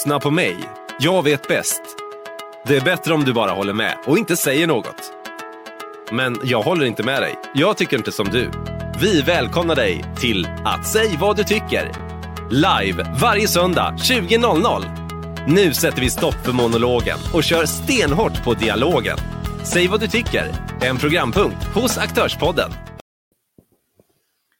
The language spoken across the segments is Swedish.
Lyssna på mig. Jag vet bäst. Det är bättre om du bara håller med och inte säger något. Men jag håller inte med dig. Jag tycker inte som du. Vi välkomnar dig till att säg vad du tycker. Live varje söndag 20.00. Nu sätter vi stopp för monologen och kör stenhårt på dialogen. Säg vad du tycker. En programpunkt hos Aktörspodden.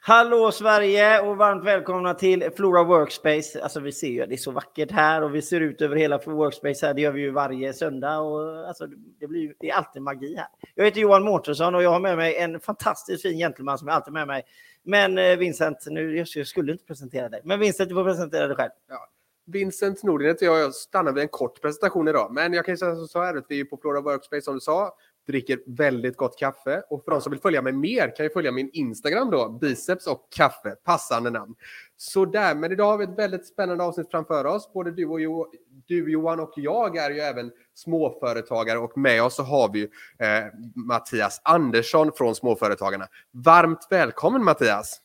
Hallå Sverige och varmt välkomna till Flora Workspace. Alltså vi ser ju, det är så vackert här och vi ser ut över hela Workspace här. Det gör vi ju varje söndag och alltså det blir det är alltid magi här. Jag heter Johan Mårtensson och jag har med mig en fantastiskt fin gentleman som är alltid med mig. Men eh, Vincent, nu, jag skulle inte presentera dig, men Vincent du får presentera dig själv. Ja. Vincent Nordin heter jag. Jag stannar vid en kort presentation idag. Men jag kan säga så här att vi är på Flora Workspace som du sa dricker väldigt gott kaffe. Och för de som vill följa mig mer kan ju följa min Instagram då, biceps och kaffe, passande namn. Så där, men idag har vi ett väldigt spännande avsnitt framför oss. Både du, och jo, du Johan och jag är ju även småföretagare och med oss så har vi eh, Mattias Andersson från Småföretagarna. Varmt välkommen Mattias!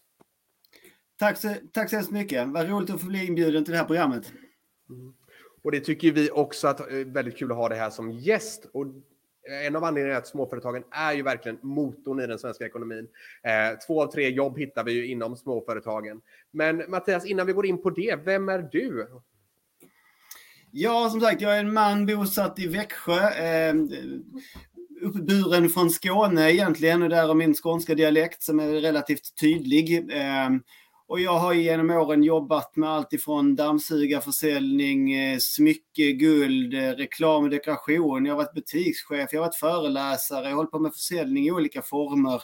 Tack så, tack så hemskt mycket. Vad roligt att få bli inbjuden till det här programmet. Mm. Och det tycker vi också att är eh, väldigt kul att ha det här som gäst. Och Eh, en av anledningarna är att småföretagen är ju verkligen motorn i den svenska ekonomin. Eh, två av tre jobb hittar vi ju inom småföretagen. Men Mattias, innan vi går in på det, vem är du? Ja, som sagt, jag är en man bosatt i Växjö. Eh, uppburen från Skåne egentligen och där har min skånska dialekt som är relativt tydlig. Eh, och jag har genom åren jobbat med allt ifrån dammsugarförsäljning, eh, smycke, guld, eh, reklam och dekoration. Jag har varit butikschef, jag har varit föreläsare, jag har hållit på med försäljning i olika former.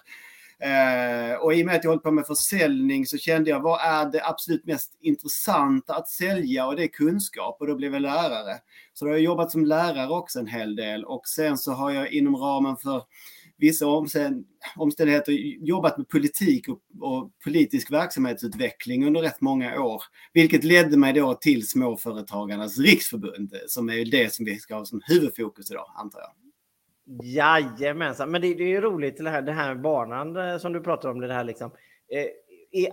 Eh, och i och med att jag hållit på med försäljning så kände jag vad är det absolut mest intressanta att sälja och det är kunskap och då blev jag lärare. Så då har jag jobbat som lärare också en hel del och sen så har jag inom ramen för vissa omständigheter jobbat med politik och, och, politisk verksamhetsutveckling under rätt många år. Vilket ledde mig då till Småföretagarnas riksförbund som är det som vi ska ha som huvudfokus idag, antar jag. Jajamensan, men det, det är ju roligt det här, det här banan eh, som du pratar om. Det här liksom. Eh,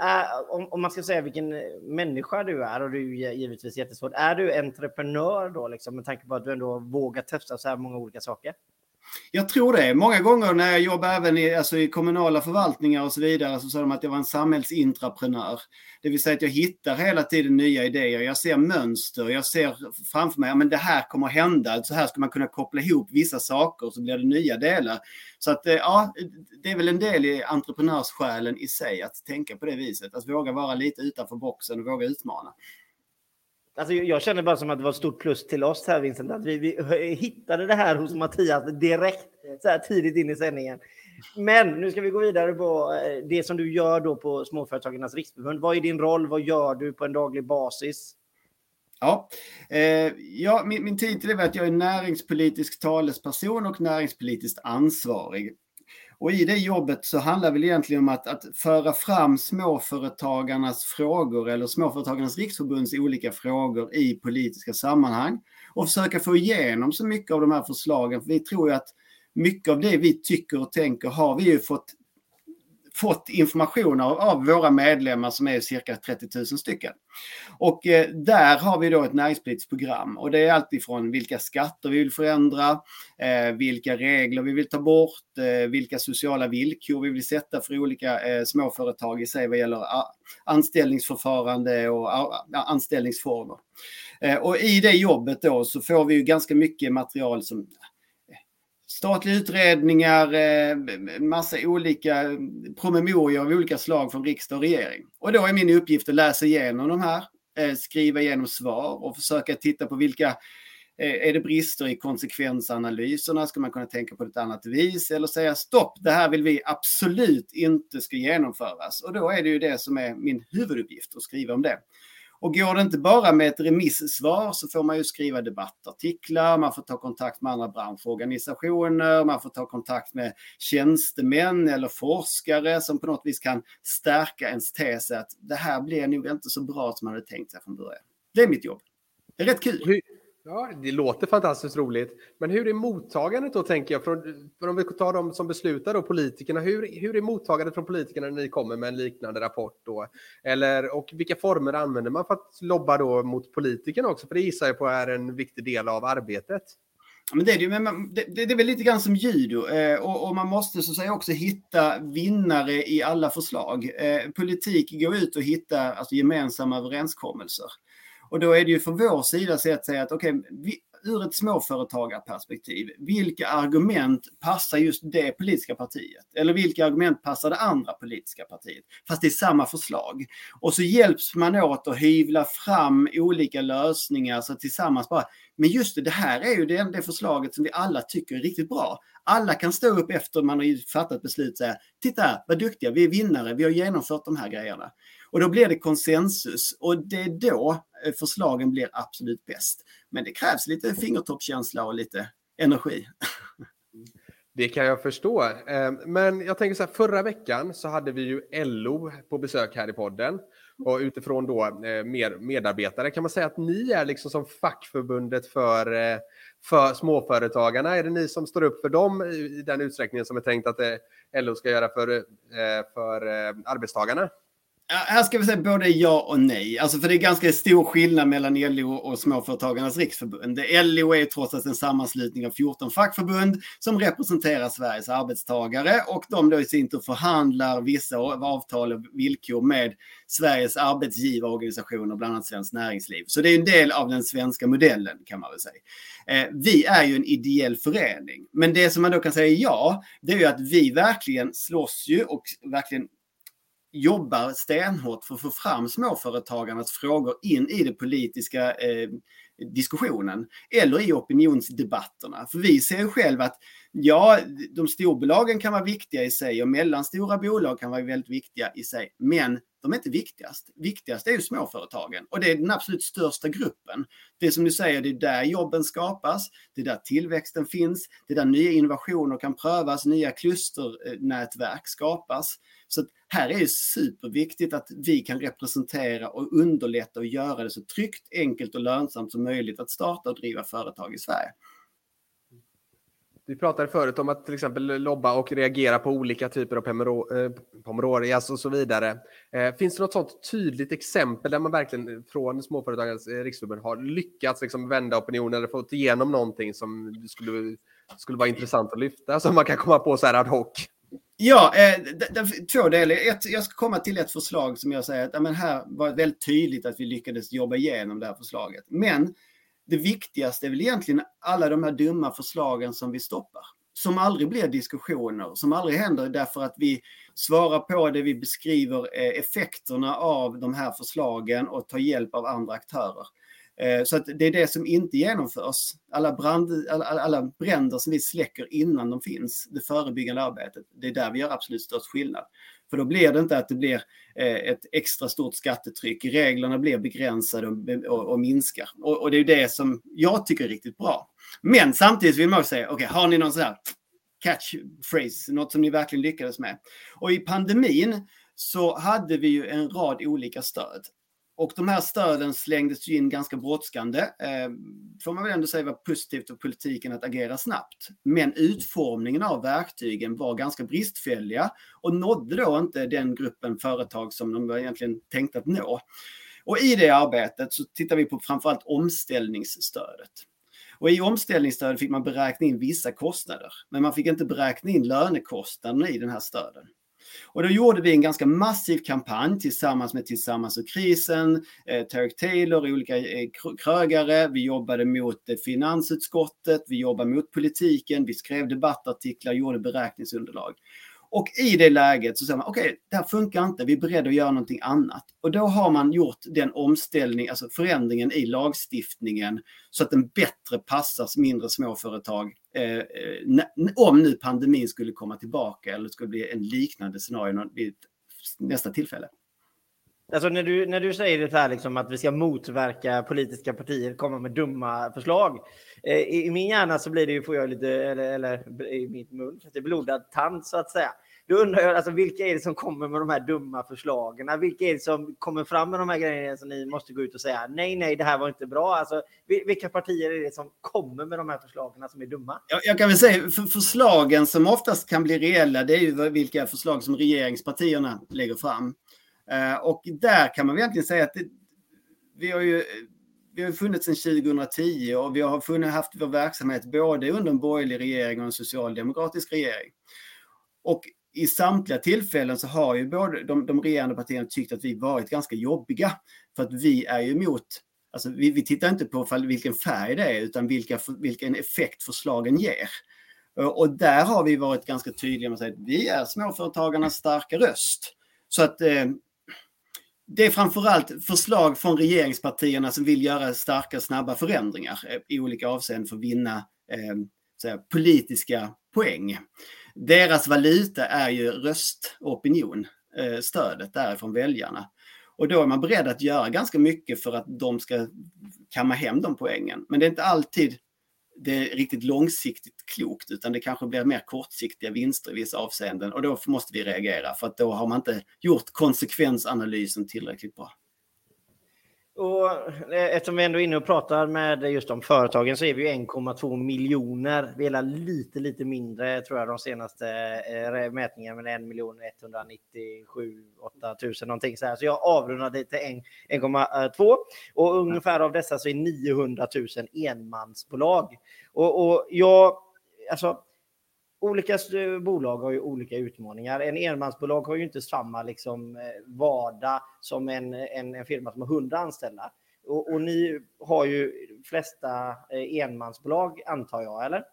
är, om, om, man ska säga vilken människa du är, och du är givetvis jättesvårt, är du entreprenör då, liksom, med tanke på att du ändå vågar testa så här många olika saker? Jag tror det. Många gånger när jag jobbar även i, alltså i kommunala förvaltningar och så vidare så sa de att jag var en samhällsintraprenör. Det vill säga att jag hittar hela tiden nya idéer. Jag ser mönster. Jag ser framför mig att det här kommer att hända. Så här ska man kunna koppla ihop vissa saker så blir det nya delar. Så att eh, ja, det är väl en del i entreprenörssjälen i sig att tänka på det viset. Att våga vara lite utanför boxen och våga utmana. Alltså, jag känner bara som att det var ett stort plus till oss här Vincent, att vi, vi hittade det här hos Mattias direkt så här tidigt in i sändningen. Men nu ska vi gå vidare på eh, det som du gör då på Småföretagarnas Riksförbund. Vad är din roll? Vad gör du på en daglig basis? Ja, eh, ja min, min titel är att jag är näringspolitisk talesperson och näringspolitiskt ansvarig. Och i det jobbet så handlar det egentligen om att, att föra fram småföretagarnas frågor eller Småföretagarnas riksförbunds olika frågor i politiska sammanhang och försöka få igenom så mycket av de här förslagen. För vi tror ju att mycket av det vi tycker och tänker har vi ju fått fått information av, av, våra medlemmar som är cirka 30 000 stycken. Och eh, där har vi då ett näringspolitiskt program och det är alltifrån vilka skatter vi vill förändra, eh, vilka regler vi vill ta bort, eh, vilka sociala villkor vi vill sätta för olika eh, småföretag i sig vad gäller ah, anställningsförfarande och ah, anställningsformer. Eh, och i det jobbet då så får vi ju ganska mycket material som statliga utredningar, eh, massa olika promemorior av olika slag från riksdag och regering. Och då är min uppgift att läsa igenom de här, eh, skriva igenom svar och försöka titta på vilka eh, är det brister i konsekvensanalyserna? Ska man kunna tänka på ett annat vis? Eller säga stopp, det här vill vi absolut inte ska genomföras. Och då är det ju det som är min huvuduppgift, att skriva om det. Och går det inte bara med ett remissvar så får man ju skriva debattartiklar, man får ta kontakt med andra branschorganisationer, man får ta kontakt med tjänstemän eller forskare som på något vis kan stärka ens tes att det här blir nog inte så bra som man hade tänkt sig från början. Det är mitt jobb. Det är rätt kul. Ja, det låter fantastiskt roligt. Men hur är mottagandet då, tänker jag? Från, om vi tar de som beslutar, då, politikerna. Hur, hur är mottagandet från politikerna när ni kommer med en liknande rapport? Då? Eller, och vilka former använder man för att lobba då mot politikerna också? För det gissar jag på är en viktig del av arbetet. Men det, är det, men det, det är väl lite grann som judo eh, och, och, man måste så att säga också hitta vinnare i alla förslag. Eh, politik går ut och hitta alltså, gemensamma överenskommelser. Och då är det ju för vår sida så att säga att okej, okay, ur ett småföretagarperspektiv, vilka argument passar just det politiska partiet? Eller vilka argument passar det andra politiska partiet? Fast det är samma förslag. Och så hjälps man åt att hyvla fram olika lösningar så tillsammans bara, men just det, det här är ju det, det förslaget som vi alla tycker är riktigt bra. Alla kan stå upp efter man har fattat beslut och säga, titta vad duktiga, vi är vinnare, vi har genomfört de här grejerna. Och då blir det konsensus och det är då eh, förslagen blir absolut bäst. Men det krävs lite fingertoppskänsla och lite energi. Det kan jag förstå. Eh, men jag tänker så här, förra veckan så hade vi ju LO på besök här i podden. Och utifrån då eh, mer medarbetare, kan man säga att ni är liksom som fackförbundet för, för småföretagarna? Är det ni som står upp för dem i den utsträckningen som är tänkt att LO ska göra för, för arbetstagarna? Här ska vi säga både ja och nej. Alltså för det är ganska stor skillnad mellan LO och Småföretagarnas riksförbund. LO är trots allt en sammanslutning av 14 fackförbund som representerar Sveriges arbetstagare och de då i sin tur förhandlar vissa avtal och villkor med Sveriges arbetsgivarorganisationer, bland annat Svenskt Näringsliv. Så det är en del av den svenska modellen kan man väl säga. Eh, vi är ju en ideell förening, men det som man då kan säga ja, det är ju att vi verkligen slåss ju och verkligen jobbar stenhårt för att få fram småföretagarnas frågor in i den politiska eh, diskussionen eller i opinionsdebatterna. För vi ser ju själv att ja, de storbolagen kan vara viktiga i sig och mellanstora bolag kan vara väldigt viktiga i sig. Men de är inte viktigast. Viktigast är ju småföretagen och det är den absolut största gruppen. Det som du säger, det är där jobben skapas, det är där tillväxten finns, det är där nya innovationer kan prövas, nya klusternätverk skapas. Så här är det superviktigt att vi kan representera och underlätta och göra det så tryggt, enkelt och lönsamt som möjligt att starta och driva företag i Sverige. Vi pratade förut om att till exempel lobba och reagera på olika typer av eh, pomororias och så vidare. Eh, finns det något sånt tydligt exempel där man verkligen eh, från Småföretagens riksförbund har lyckats liksom vända opinionen eller fått igenom någonting som skulle, skulle vara intressant att lyfta som man kan komma på så här ad hoc? Ja, eh, två delar. Ett, jag ska komma till ett förslag som jag säger att men här var väldigt tydligt att vi lyckades jobba igenom det här förslaget. Men det viktigaste är väl egentligen alla de här dumma förslagen som vi stoppar. Som aldrig blir diskussioner, som aldrig händer därför att vi svarar på det, vi beskriver eh, effekterna av de här förslagen och tar hjälp av andra aktörer. Eh, så att det är det som inte genomförs. Alla, brand, alla, alla bränder som vi släcker innan de finns, det förebyggande arbetet, det är där vi gör absolut störst skillnad. För då blir det inte att det blir eh, ett extra stort skattetryck. Reglerna blir begränsade och, och, och minskar. Och, och, det är det som jag tycker är riktigt bra. Men samtidigt vill man säga, okej, okay, har ni någon sån här catchphrase, något som ni verkligen lyckades med? Och i pandemin så hade vi ju en rad olika stöd. Och de här stöden slängdes ju in ganska brådskande. Eh, får man väl ändå säga var positivt för politiken att agera snabbt. Men utformningen av verktygen var ganska bristfälliga och nådde då inte den gruppen företag som de var egentligen tänkt att nå. Och i det arbetet så tittar vi på framförallt omställningsstödet. Och i omställningsstödet fick man beräkna in vissa kostnader, men man fick inte beräkna in lönekostnaderna i den här stöden. Och då gjorde vi en ganska massiv kampanj tillsammans med Tillsammans och krisen, eh, Tarek Taylor, olika eh, krögare. Vi jobbade mot eh, finansutskottet, vi jobbade mot politiken, vi skrev debattartiklar, gjorde beräkningsunderlag. Och i det läget så säger man, okej, okay, det här funkar inte, vi är beredda att göra någonting annat. Och då har man gjort den omställning, alltså förändringen i lagstiftningen så att den bättre passar mindre småföretag. Eh, eh om nu pandemin skulle komma tillbaka eller skulle bli en liknande scenario vid nästa tillfälle. Alltså när du, när du säger det här liksom att vi ska motverka politiska partier, komma med dumma förslag. Eh, i, I min hjärna så blir det ju, får jag lite, eller, eller i mitt mun, det blodad tand så att säga. Då undrar jag, alltså, vilka är det som kommer med de här dumma förslagen? Vilka är det som kommer fram med de här grejerna som ni måste gå ut och säga nej, nej, det här var inte bra? Alltså, vilka partier är det som kommer med de här förslagen som är dumma? Jag, jag kan väl säga för förslagen som oftast kan bli reella, det är ju vilka förslag som regeringspartierna lägger fram. Uh, och där kan man egentligen säga att det, vi har ju vi har funnits sedan 2010 och vi har funnit, haft vår verksamhet både under en borgerlig regering och en socialdemokratisk regering. Och i samtliga tillfällen så har ju både de, de regerande partierna tyckt att vi varit ganska jobbiga. För att vi är ju emot, alltså vi, vi tittar inte på vilken färg det är utan vilka, vilken effekt förslagen ger. Och där har vi varit ganska tydliga med att säga att vi är småföretagarnas starka röst. Så att eh, det är framförallt förslag från regeringspartierna som vill göra starka, snabba förändringar eh, i olika avseenden för att vinna eh, politiska poäng. Deras valuta är ju röstopinion, eh, stödet därifrån väljarna. Och då är man beredd att göra ganska mycket för att de ska kamma hem de poängen. Men det är inte alltid det är riktigt långsiktigt klokt utan det kanske blir mer kortsiktiga vinster i vissa avseenden och då måste vi reagera för att då har man inte gjort konsekvensanalysen tillräckligt bra. Och eh, eftersom vi ändå är inne och pratar med just de företagen så är vi ju 1,2 miljoner. Vi är lite, lite mindre tror jag de senaste eh, mätningarna med 1 miljon 197 8000 någonting så här. Så jag avrundar det till 1,2 och ungefär av dessa så är 900 000 enmansbolag. Och, och jag, alltså olika eh, bolag har ju olika utmaningar. En enmansbolag har ju inte samma liksom, eh, vardag som en, en, en firma som har 100 anställda. Och, och, ni har ju flesta eh, enmansbolag antar jag, eller?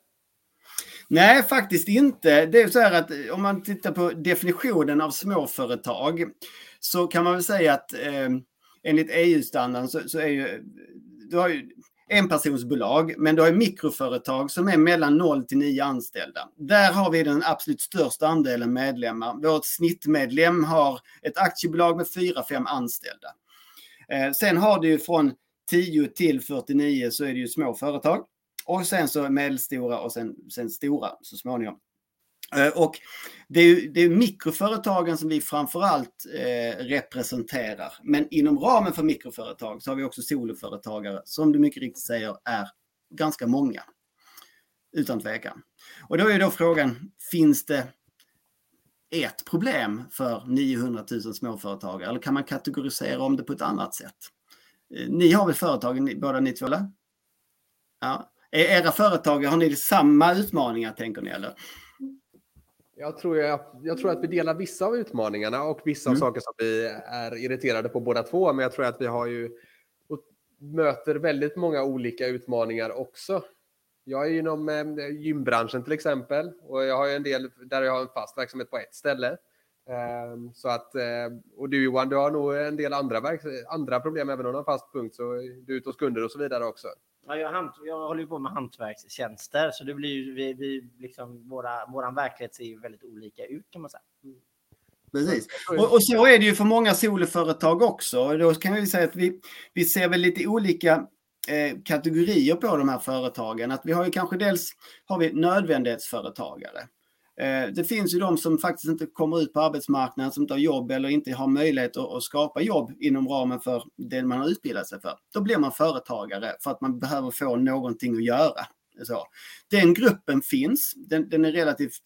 Nej, faktiskt inte. Det är så här att om man tittar på definitionen av småföretag så kan man väl säga att eh, enligt EU-standarden så, så, är ju, du har ju enpersonsbolag, men du har mikroföretag som är mellan 0 till 9 anställda. Där har vi den absolut största andelen medlemmar. Vårt snittmedlem har ett aktiebolag med 4-5 anställda. Eh, sen har du ju från 10 till 49 så är det ju små företag. Och sen så medelstora och sen, sen stora så småningom. Eh, och det är, ju, det är mikroföretagen som vi framförallt eh, representerar. Men inom ramen för mikroföretag så har vi också soloföretagare som du mycket riktigt säger är ganska många. Utan tvekan. Och då är då frågan, finns det ett problem för 900 000 småföretagare eller kan man kategorisera om det på ett annat sätt? Eh, ni har väl företag båda ni två? Eller? Ja. E-, era företag, har ni samma utmaningar tänker ni eller? Jag tror, jag, jag tror att vi delar vissa av utmaningarna och vissa mm. av saker som vi är irriterade på båda två. Men jag tror att vi har ju möter väldigt många olika utmaningar också. Jag är inom eh, gymbranschen till exempel och jag har en del där jag har en fast verksamhet på ett ställe. Eh, så att, eh, och du Johan, du har nog en del andra, andra problem även om du har en fast punkt. Så du är ute hos kunder och så vidare också. Ja, jag, hant, jag håller på med hantverkstjänster så det blir ju, vi, vi, liksom, våra, våran verklighet ser ju väldigt olika ut kan man säga. Mm. Precis. Och, och, så är det ju för många soloföretag också. Då kan vi säga att vi, vi ser väl lite olika eh, kategorier på de här företagen. Att vi har ju kanske dels har vi nödvändighetsföretagare. Eh, det finns ju de som faktiskt inte kommer ut på arbetsmarknaden, som inte har jobb eller inte har möjlighet att, skapa jobb inom ramen för det man har utbildat sig för. Då blir man företagare för att man behöver få någonting att göra. Så. Den gruppen finns, den, den är relativt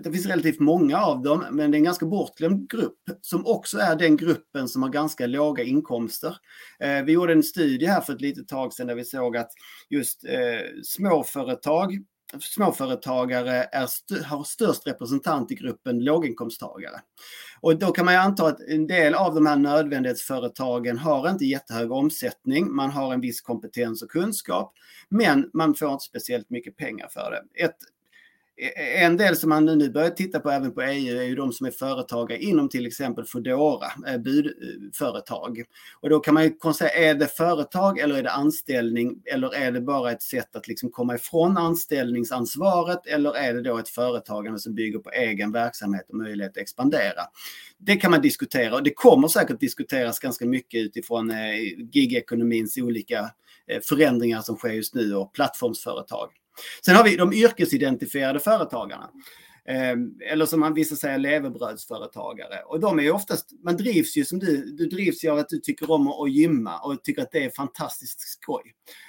det finns relativt många av dem, men det är en ganska bortglömd grupp som också är den gruppen som har ganska låga inkomster. Eh, vi gjorde en studie här för ett litet tag sedan där vi såg att just eh, småföretag småföretagare är st har störst representant i gruppen låginkomsttagare. Och då kan man ju anta att en del av de här nödvändighetsföretagen har inte jättehög omsättning. Man har en viss kompetens och kunskap, men man får inte speciellt mycket pengar för det. Ett Eh, en del som man nu börjar titta på även på EU är ju de som är företagare inom till exempel Foodora, eh, budföretag. Och då kan man ju konstatera, är det företag eller är det anställning eller är det bara ett sätt att liksom komma ifrån anställningsansvaret eller är det då ett företagande som bygger på egen verksamhet och möjlighet att expandera? Det kan man diskutera och det kommer säkert diskuteras ganska mycket utifrån eh, gigekonomins olika förändringar som sker just nu och plattformsföretag. Sen har vi de yrkesidentifierade företagarna. Ehm, eller som man vissa säger levebrödsföretagare. Och de är oftast, man drivs ju som du, du drivs ju av att du tycker om att gymma och tycker att det är fantastiskt skoj.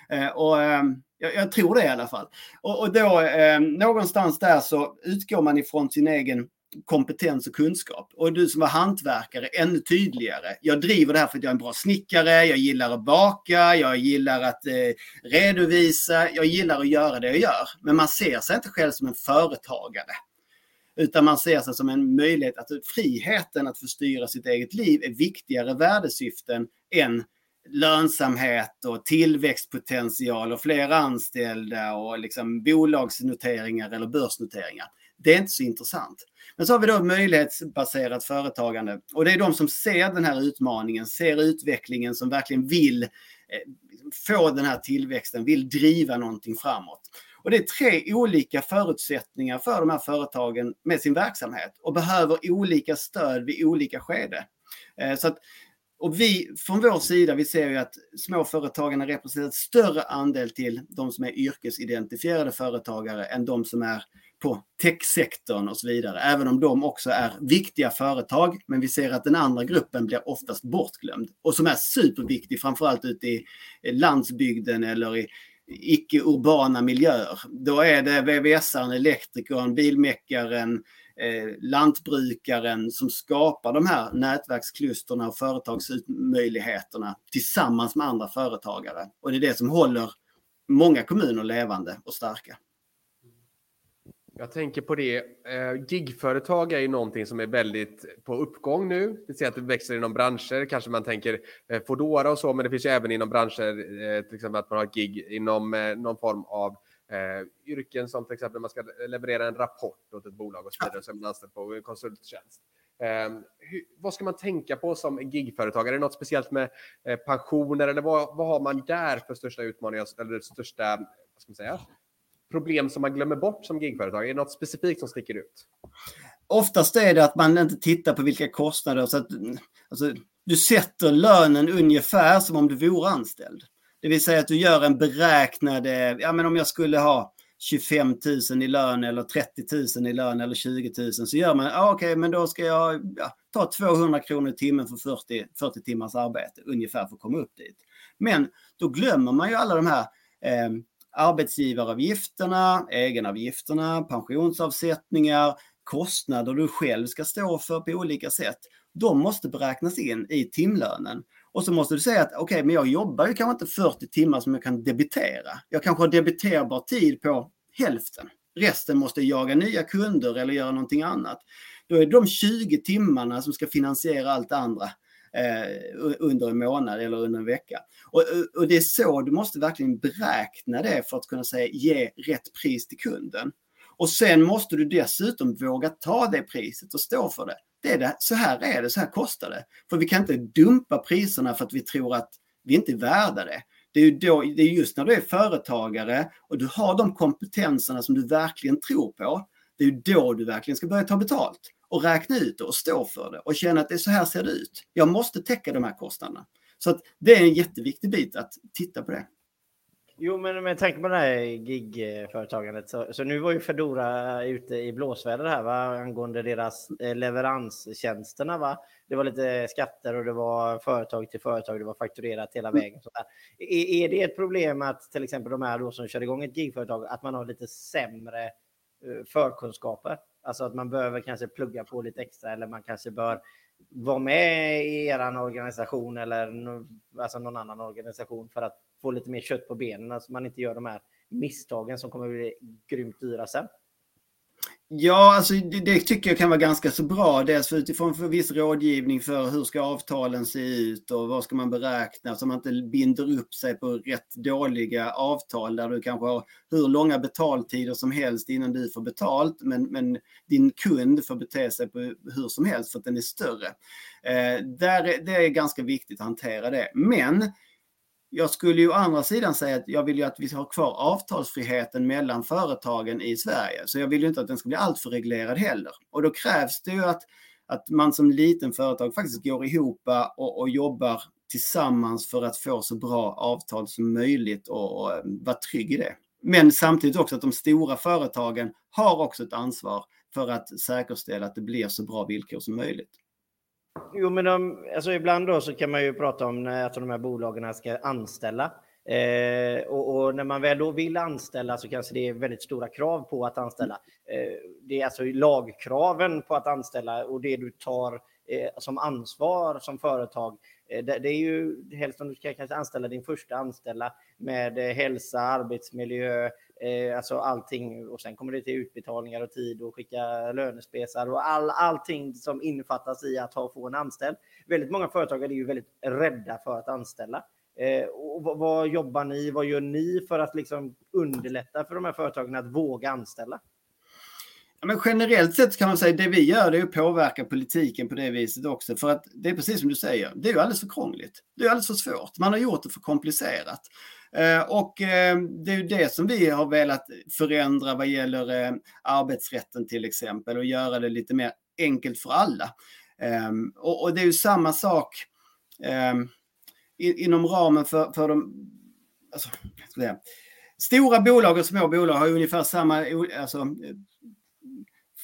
Ehm, och ehm, jag, jag tror det i alla fall. Och, och då någonstans där så utgår man ifrån sin egen kompetens och kunskap. Och du som var hantverkare, ännu tydligare. Jag driver det här för att jag är en bra snickare, jag gillar att baka, jag gillar att eh, redovisa, jag gillar att göra det jag gör. Men man ser sig inte själv som en företagare. Utan man ser sig som en möjlighet att friheten att få styra sitt eget liv är viktigare värdesyften än lönsamhet och tillväxtpotential och fler anställda och liksom bolagsnoteringar eller börsnoteringar. Det är inte så intressant. Men så har vi då möjlighetsbaserat företagande och det är de som ser den här utmaningen, ser utvecklingen, som verkligen vill eh, få den här tillväxten, vill driva någonting framåt. Och det är tre olika förutsättningar för de här företagen med sin verksamhet och behöver olika stöd vid olika skede. Eh, så att, och vi från vår sida, vi ser ju att småföretagarna representerar ett större andel till de som är yrkesidentifierade företagare än de som är på techsektorn och så vidare. Även om de också är viktiga företag. Men vi ser att den andra gruppen blir oftast bortglömd. Och som är superviktig framförallt ute i landsbygden eller i icke-urbana miljöer. Då är det VVS-aren, elektrikern, bilmäckaren, eh, lantbrukaren som skapar de här nätverksklusterna och företagsmöjligheterna tillsammans med andra företagare. Och det är det som håller många kommuner levande och starka. Jag tänker på det. Eh, gigföretag är ju någonting som är väldigt på uppgång nu. Vi ser att det växer inom branscher. Kanske man tänker eh, Foodora och så, men det finns ju även inom branscher, eh, till exempel att man har gig inom eh, någon form av eh, yrken som till exempel man ska leverera en rapport åt ett bolag och så vidare, som man anställd på konsulttjänst. Eh, hur, vad ska man tänka på som gigföretagare? Är det något speciellt med eh, pensioner eller vad, vad har man där för största utmaningar eller största vad ska man säga, problem som man glömmer bort som gigföretag? Är det något specifikt som sticker ut? Oftast är det att man inte tittar på vilka kostnader. Så att, alltså, du sätter lönen ungefär som om du vore anställd. Det vill säga att du gör en beräknad, ja men om jag skulle ha 25 000 i lön eller 30 000 i lön eller 20 000 så gör man, ah, okej okay, men då ska jag ja, ta 200 kronor i timmen för 40, 40 timmars arbete ungefär för att komma upp dit. Men då glömmer man ju alla de här eh, arbetsgivaravgifterna, egenavgifterna, pensionsavsättningar, kostnader du själv ska stå för på olika sätt. De måste beräknas in i timlönen. Och så måste du säga att okej, okay, men jag jobbar ju kanske inte 40 timmar som jag kan debitera. Jag kanske har debiterbar tid på hälften. Resten måste jaga nya kunder eller göra någonting annat. Då är de 20 timmarna som ska finansiera allt det andra Eh, under en månad eller under en vecka. Och, eh, och, det är så du måste verkligen beräkna det för att kunna säga ge rätt pris till kunden. Och sen måste du dessutom våga ta det priset och stå för det. det, är det så här är det, så här kostar det. För vi kan inte dumpa priserna för att vi tror att vi inte är värda det. Det är, då, det är just när du är företagare och du har de kompetenserna som du verkligen tror på. Det är då du verkligen ska börja ta betalt och räkna ut det och stå för det och känna att det är så här ser det ut. Jag måste täcka de här kostnaderna. Så det är en jätteviktig bit att titta på det. Jo, men med tanke på det här gigföretagandet så, så nu var ju Fedora ute i blåsväder här va, angående deras eh, leveranstjänsterna. Va? Det var lite skatter och det var företag till företag, det var fakturerat hela mm. vägen. Så är, är, det ett problem att till exempel de här då som kör igång ett gigföretag, att man har lite sämre eh, förkunskaper? Alltså att man behöver kanske plugga på lite extra eller man kanske bör vara med i er organisation eller alltså någon annan organisation för att få lite mer kött på benen så alltså man inte gör de här misstagen som kommer bli grymt dyra sen. Ja, alltså det, det, tycker jag kan vara ganska så bra. Dels för utifrån för viss rådgivning för hur ska avtalen se ut och vad ska man beräkna så man inte binder upp sig på rätt dåliga avtal där du kanske har hur långa betaltider som helst innan du får betalt. Men, men din kund får bete sig på hur som helst för att den är större. Eh, där, det är ganska viktigt att hantera det. Men jag skulle ju å andra sidan säga att jag vill ju att vi har kvar avtalsfriheten mellan företagen i Sverige. Så jag vill ju inte att den ska bli alltför reglerad heller. Och då krävs det ju att, att man som liten företag faktiskt går ihop och, och jobbar tillsammans för att få så bra avtal som möjligt och, och eh, vara trygg i det. Men samtidigt också att de stora företagen har också ett ansvar för att säkerställa att det blir så bra villkor som möjligt. Jo, men de, alltså ibland då så kan man ju prata om att de här bolagen ska anställa. Eh, och, och, när man väl då vill anställa så kanske det är väldigt stora krav på att anställa. Eh, det är alltså lagkraven på att anställa och det du tar eh, som ansvar som företag. Eh, det, det, är ju helst om du ska kanske anställa din första anställda med eh, hälsa, arbetsmiljö, eh, alltså allting. Och sen kommer det till utbetalningar och tid och skicka lönespesar och all, allting som innefattas i att ha, få en anställd. Väldigt många företagare är ju väldigt rädda för att anställa. Eh, och vad, vad, jobbar ni? Vad gör ni för att liksom underlätta för de här företagen att våga anställa? Ja, men generellt sett kan man säga att det vi gör det är att påverka politiken på det viset också. För att det är precis som du säger, det är ju alldeles för krångligt. Det är alldeles för svårt. Man har gjort det för komplicerat. Eh, och eh, det är ju det som vi har velat förändra vad gäller eh, arbetsrätten till exempel och göra det lite mer enkelt för alla. Ehm, och, det är ju samma sak ehm, inom ramen för, för de... Alltså, stora bolag och små bolag har ungefär samma alltså,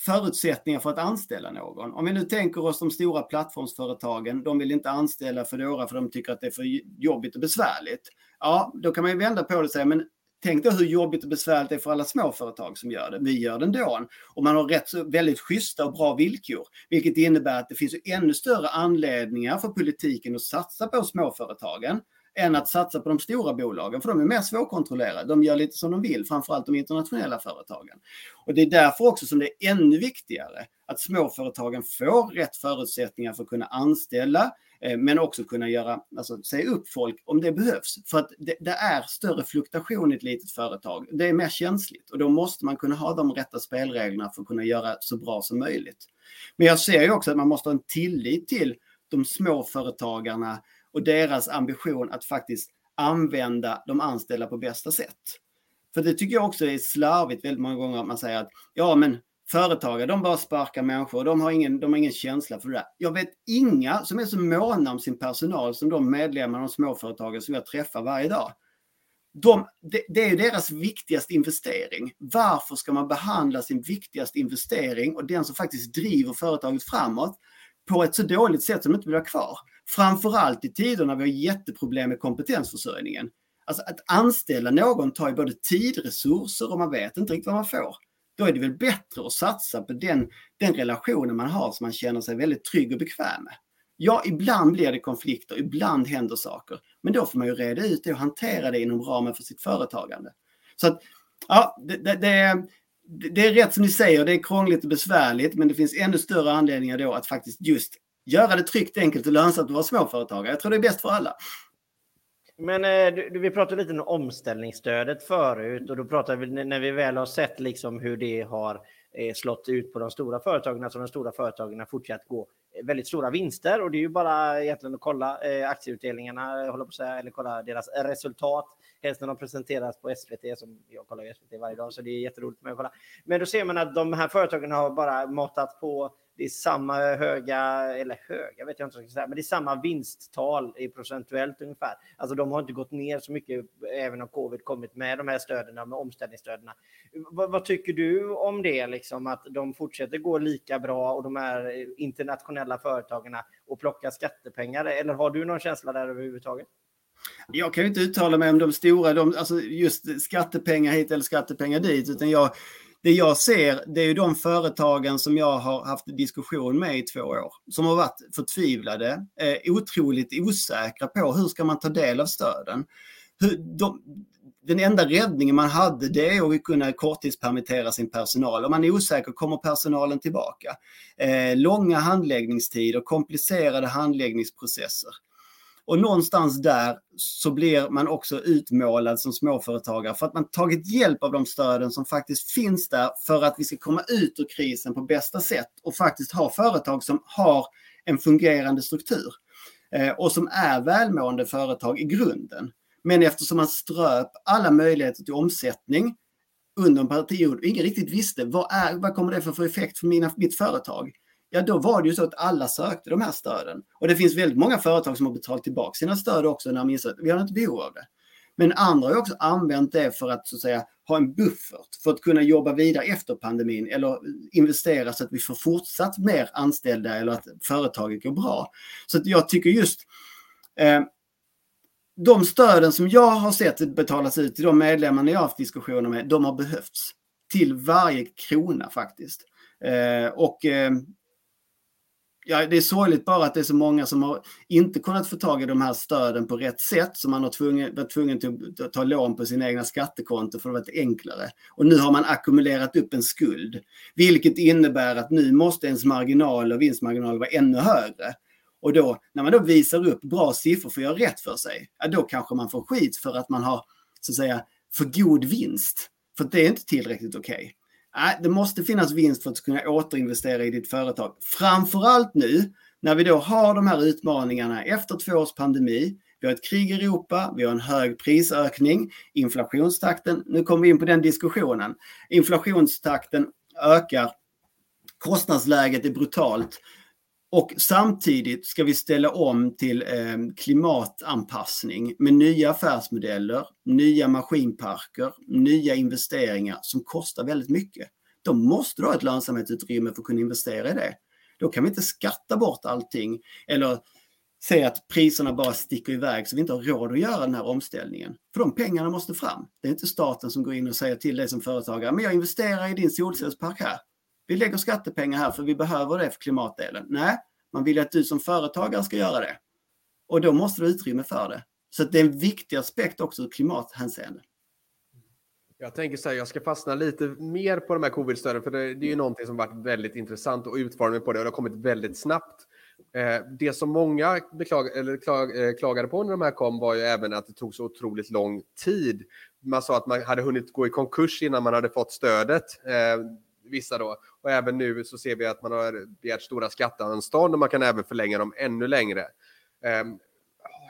förutsättningar för att anställa någon. Om vi nu tänker oss de stora plattformsföretagen, de vill inte anställa Foodora för de tycker att det är för jobbigt och besvärligt. Ja, då kan man ju vända på det och säga, men Tänk då hur jobbigt och besvärligt det är för alla småföretag som gör det. Vi gör det ändå. Och man har rätt så väldigt schyssta och bra villkor. Vilket innebär att det finns ännu större anledningar för politiken att satsa på småföretagen än att satsa på de stora bolagen, för de är mer svårkontrollerade. De gör lite som de vill, framförallt de internationella företagen. Och det är därför också som det är ännu viktigare att småföretagen får rätt förutsättningar för att kunna anställa, Eh, men också kunna göra, alltså säga upp folk om det behövs. För att det, det, är större fluktuation i ett litet företag. Det är mer känsligt och då måste man kunna ha de rätta spelreglerna för att kunna göra så bra som möjligt. Men jag ser ju också att man måste ha en tillit till de små företagarna och deras ambition att faktiskt använda de anställda på bästa sätt. För det tycker jag också är slarvigt väldigt många gånger att man säger att ja men företagare, de bara sparkar människor. De har, ingen, de har ingen känsla för det där. Jag vet inga som är så måna om sin personal som de medlemmar och småföretagare som jag träffar varje dag. De, det, det, är ju deras viktigaste investering. Varför ska man behandla sin viktigaste investering och den som faktiskt driver företaget framåt på ett så dåligt sätt som de inte vill ha kvar? Framförallt i tider när vi har jätteproblem med kompetensförsörjningen. Alltså att anställa någon tar ju både tid, resurser och man vet inte riktigt vad man får då är det väl bättre att satsa på den, den relationen man har som man känner sig väldigt trygg och bekväm med. Ja, ibland blir det konflikter, ibland händer saker, men då får man ju reda ut det och hantera det inom ramen för sitt företagande. Så att, ja, det, det, det, det är rätt som ni säger, det är krångligt och besvärligt, men det finns ännu större anledningar då att faktiskt just göra det tryggt, enkelt och lönsamt att vara småföretagare. Jag tror det är bäst för alla. Men eh, du, vi pratade lite om omställningsstödet förut och då pratade vi när vi väl har sett liksom hur det har eh, slått ut på de stora företagen, alltså de stora företagen har fortsatt gå eh, väldigt stora vinster och det är ju bara egentligen att kolla aktieutdelningarna, håller på att säga, eller kolla deras resultat. Helst när de presenteras på SVT, som jag kollar SVT varje dag, så det är jätteroligt med att kolla. Men då ser man att de här företagen har bara matat på det är samma höga, eller höga vet jag inte vad jag ska säga, men det är samma vinsttal i procentuellt ungefär. Alltså de har inte gått ner så mycket även om covid kommit med de här stöden, med omställningsstöden. Vad, vad, tycker du om det, liksom, att de fortsätter gå lika bra och de här internationella företagen och plocka skattepengar? Eller har du någon känsla där överhuvudtaget? Jag kan ju inte uttala mig om de stora, de, alltså just skattepengar hit eller skattepengar dit, utan jag, det jag ser, det är ju de företagen som jag har haft diskussion med i två år, som har varit förtvivlade, eh, otroligt osäkra på hur ska man ta del av stöden. Hur, de, den enda räddningen man hade det är att kunna korttidspermittera sin personal. Om man är osäker, kommer personalen tillbaka? Eh, långa handläggningstider, komplicerade handläggningsprocesser. Och någonstans där så blir man också utmålad som småföretagare för att man tagit hjälp av de stöden som faktiskt finns där för att vi ska komma ut ur krisen på bästa sätt och faktiskt ha företag som har en fungerande struktur eh, och som är välmående företag i grunden. Men eftersom man ströp alla möjligheter till omsättning under en period och ingen riktigt visste vad, är, vad kommer det för, för effekt för mina, mitt företag ja då var det ju så att alla sökte de här stöden. Och det finns väldigt många företag som har betalat tillbaka sina stöd också när de insett att vi har inte behov av det. Men andra har också använt det för att så att säga ha en buffert för att kunna jobba vidare efter pandemin eller investera så att vi får fortsatt mer anställda eller att företaget går bra. Så att jag tycker just eh, de stöden som jag har sett betalas ut till de medlemmarna jag haft diskussioner med, de har behövts. Till varje krona faktiskt. Eh, och eh, ja, det är sorgligt bara att det är så många som har inte kunnat få tag i de här stöden på rätt sätt. Så man har tvungen, varit tvungen till att ta lån på sina egna skattekonto för att det varit enklare. Och nu har man ackumulerat upp en skuld. Vilket innebär att nu måste ens marginal och vinstmarginal vara ännu högre. Och då, när man då visar upp bra siffror för att göra rätt för sig, ja, då kanske man får skit för att man har, så att säga, för god vinst. För det är inte tillräckligt okej. Okay. Nej, det måste finnas vinst för att kunna återinvestera i ditt företag. Framförallt nu när vi då har de här utmaningarna efter två års pandemi. Vi har ett krig i Europa, vi har en hög prisökning, inflationstakten, nu kommer vi in på den diskussionen. Inflationstakten ökar, kostnadsläget är brutalt. Och samtidigt ska vi ställa om till eh, klimatanpassning med nya affärsmodeller, nya maskinparker, nya investeringar som kostar väldigt mycket. Då måste du ha ett lönsamhetsutrymme för att kunna investera i det. Då kan vi inte skatta bort allting eller säga att priserna bara sticker iväg så vi inte har råd att göra den här omställningen. För de pengarna måste fram. Det är inte staten som går in och säger till dig som företagare, men jag investerar i din solcellspark här. Vi lägger skattepengar här för vi behöver det för klimatdelen. Nej, man vill att du som företagare ska göra det. Och då måste du ha utrymme för det. Så det är en viktig aspekt också ur klimathänseende. Jag tänker så här, jag ska fastna lite mer på de här covid-stöden, för det, det, är ju någonting som varit väldigt intressant och utformningen på det och det har kommit väldigt snabbt. Eh, det som många beklag, eller klag, eh, klagade på när de här kom var ju även att det tog så otroligt lång tid. Man sa att man hade hunnit gå i konkurs innan man hade fått stödet. Eh, vissa då. Och även nu så ser vi att man har begärt stora skatteanstånd och man kan även förlänga dem ännu längre. Ehm,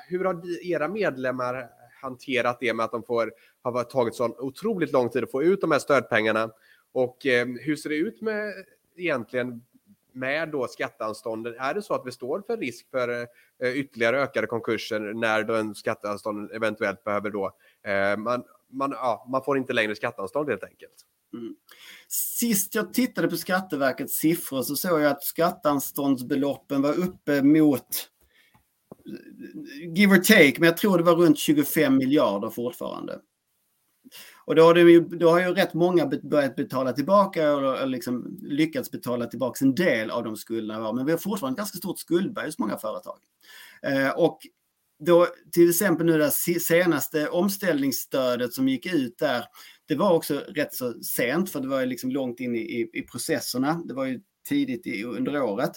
hur har era medlemmar hanterat det med att de får, har tagit så otroligt lång tid att få ut de här stödpengarna? Och ehm, hur ser det ut med egentligen med då skatteanstånden? Är det så att vi står för risk för eh, ytterligare ökade konkurser när då en skatteanstånd eventuellt behöver då, eh, man, man, ja, man får inte längre skatteanstånd helt enkelt? Mm. Sist jag tittade på Skatteverkets siffror så såg jag att skatteanståndsbeloppen var uppe mot give or take, men jag tror det var runt 25 miljarder fortfarande. Och då har, det, då har ju rätt många börjat betala tillbaka och liksom lyckats betala tillbaka en del av de skulderna. Men vi har fortfarande ett ganska stort skuldberg hos många företag. Eh, och då till exempel nu det senaste omställningsstödet som gick ut där, det var också rätt så sent för det var liksom långt in i, i processerna. Det var ju tidigt i, under året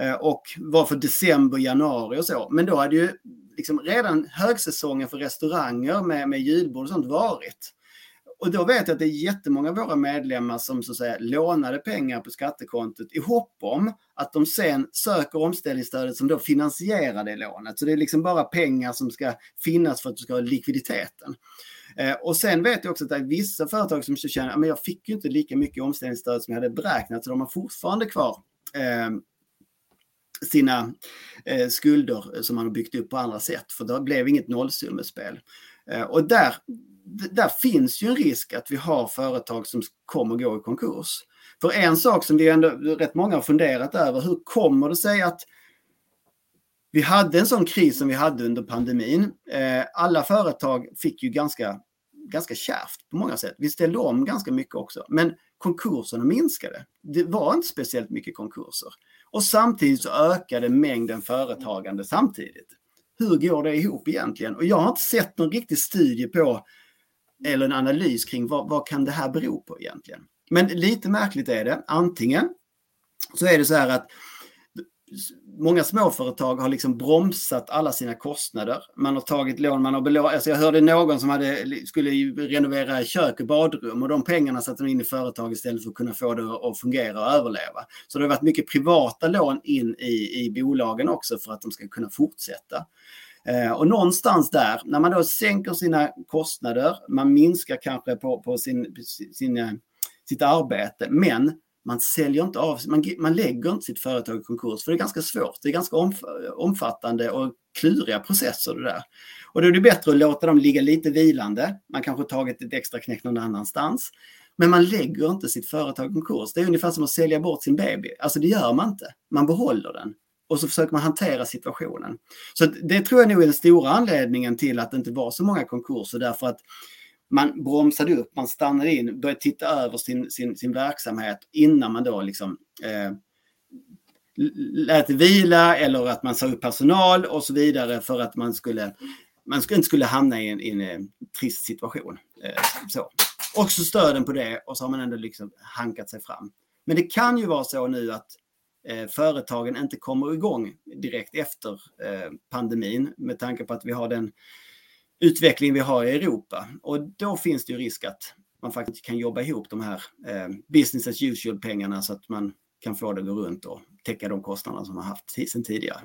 eh, och var för december, januari och så. Men då hade ju liksom redan högsäsongen för restauranger med, med julbord och sånt varit. Och då vet jag att det är jättemånga av våra medlemmar som så att säga lånade pengar på skattekontot i hopp om att de sen söker omställningsstödet som då finansierar det lånet. Så det är liksom bara pengar som ska finnas för att du ska ha likviditeten. Eh, och sen vet jag också att det är vissa företag som känner att jag fick ju inte lika mycket omställningsstöd som jag hade beräknat, så de har fortfarande kvar eh, sina eh, skulder som man har byggt upp på andra sätt, för det blev inget nollsummespel. Eh, och där, där finns ju en risk att vi har företag som kommer gå i konkurs. För en sak som vi ändå, rätt många har funderat över, hur kommer det sig att vi hade en sån kris som vi hade under pandemin. Eh, alla företag fick ju ganska, ganska kärvt på många sätt. Vi ställde om ganska mycket också. Men konkurserna minskade. Det var inte speciellt mycket konkurser. Och samtidigt så ökade mängden företagande samtidigt. Hur går det ihop egentligen? Och jag har inte sett någon riktig studie på Mm. eller en analys kring vad, vad kan det här bero på egentligen. Men lite märkligt är det. Antingen så är det så här att många småföretag har liksom bromsat alla sina kostnader. Man har tagit lån, man har belånat. Alltså jag hörde någon som hade, skulle renovera kök och badrum och de pengarna satte de in i företag istället för att kunna få det att fungera och överleva. Så det har varit mycket privata lån in i, i bolagen också för att de ska kunna fortsätta. Eh, och någonstans där, när man då sänker sina kostnader, man minskar kanske på, på sin, sin, eh, sitt arbete, men man säljer inte av, man, man lägger inte sitt företag i konkurs för det är ganska svårt. Det är ganska omf omfattande och kluriga processer det där. Och då är det bättre att låta dem ligga lite vilande. Man kanske tagit ett extra knäck någon annanstans. Men man lägger inte sitt företag i konkurs. Det är ungefär som att sälja bort sin baby. Alltså det gör man inte. Man behåller den. Och så försöker man hantera situationen. Så det tror jag nog är den stora anledningen till att det inte var så många konkurser. Därför att man bromsade upp, man stannade in, började titta över sin, sin, sin verksamhet innan man då liksom eh, lät det vila eller att man sa upp personal och så vidare för att man skulle man inte skulle hamna i en, i en, eh, trist situation. Eh, så. Också stöden på det och så har man ändå liksom hankat sig fram. Men det kan ju vara så nu att Eh, företagen inte kommer igång direkt efter eh, pandemin med tanke på att vi har den utveckling vi har i Europa. Och då finns det ju risk att man faktiskt kan jobba ihop de här eh, business as usual-pengarna så att man kan få det att gå runt och täcka de kostnader som man haft sedan tidigare.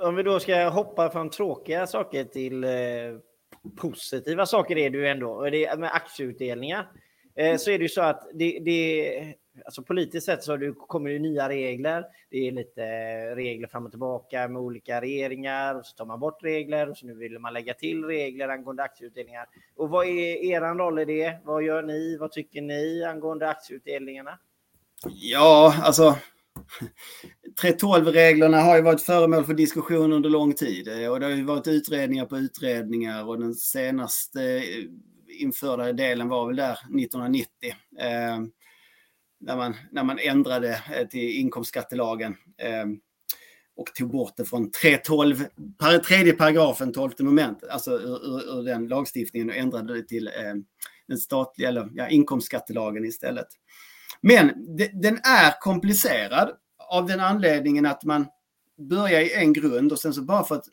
Om vi då ska hoppa från tråkiga saker till eh, positiva saker är det ju ändå. Det, med aktieutdelningar eh, så är det ju så att det, det alltså politiskt sett så det, kommer det nya regler. Det är lite regler fram och tillbaka med olika regeringar och så tar man bort regler och så nu vill man lägga till regler angående aktieutdelningar. Och vad är er roll i det? Vad gör ni? Vad tycker ni angående aktieutdelningarna? Ja, alltså 3.12-reglerna har ju varit föremål för diskussion under lång tid eh, och det har ju varit utredningar på utredningar och den senaste eh, införda delen var väl där 1990. När, man, när man ändrade eh, till inkomstskattelagen ehm, och tog bort det från 3.12, tredje paragrafen, 12 moment, alltså ur, ur, den lagstiftningen och ändrade det till ehm, den statliga, eller ja, inkomstskattelagen istället. Men den är komplicerad av den anledningen att man börjar i en grund och sen så bara för att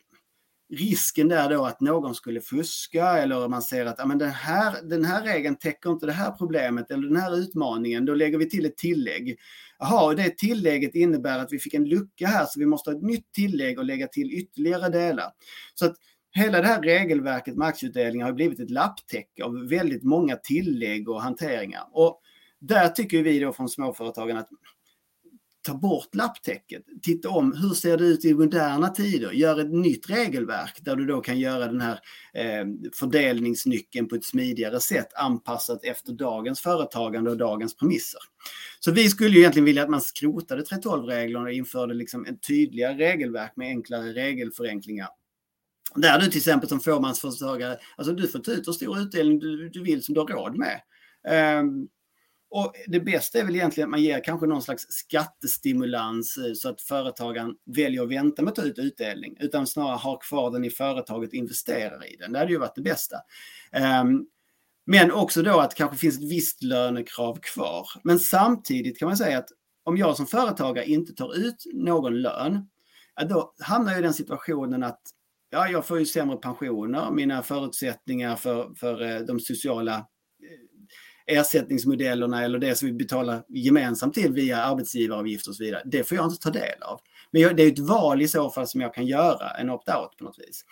risken där då att någon skulle fuska eller man ser att men den, här, den här regeln täcker inte det här problemet eller den här utmaningen, då lägger vi till ett tillägg. Jaha, det tillägget innebär att vi fick en lucka här så vi måste ha ett nytt tillägg och lägga till ytterligare delar. Så att hela det här regelverket med aktieutdelningar har blivit ett lapptäcke av väldigt många tillägg och hanteringar. Och där tycker vi då från småföretagen att ta bort lapptäcket, titta om hur ser det ut i moderna tider, gör ett nytt regelverk där du då kan göra den här eh, fördelningsnyckeln på ett smidigare sätt anpassat efter dagens företagande och dagens premisser. Så vi skulle ju egentligen vilja att man skrotade 3.12-reglerna och införde liksom ett tydligare regelverk med enklare regelförenklingar där du till exempel som fåmansföretagare, alltså du får ta ut hur stor utdelning du, du vill som du har råd med. Um, och det bästa är väl egentligen att man ger kanske någon slags skattestimulans eh, så att företagaren väljer att vänta med att ta ut utdelning utan snarare har kvar den i företaget och investerar i den. Det hade ju varit det bästa. Ehm, men också då att det kanske finns ett visst lönekrav kvar. Men samtidigt kan man säga att om jag som företagare inte tar ut någon lön, då hamnar jag i den situationen att ja, jag får ju sämre pensioner, mina förutsättningar för, för eh, de sociala ersättningsmodellerna eller det som vi betalar gemensamt till via arbetsgivaravgifter och så vidare, det får jag inte ta del av. Men det är ett val i så fall som jag kan göra, en opt-out på något vis.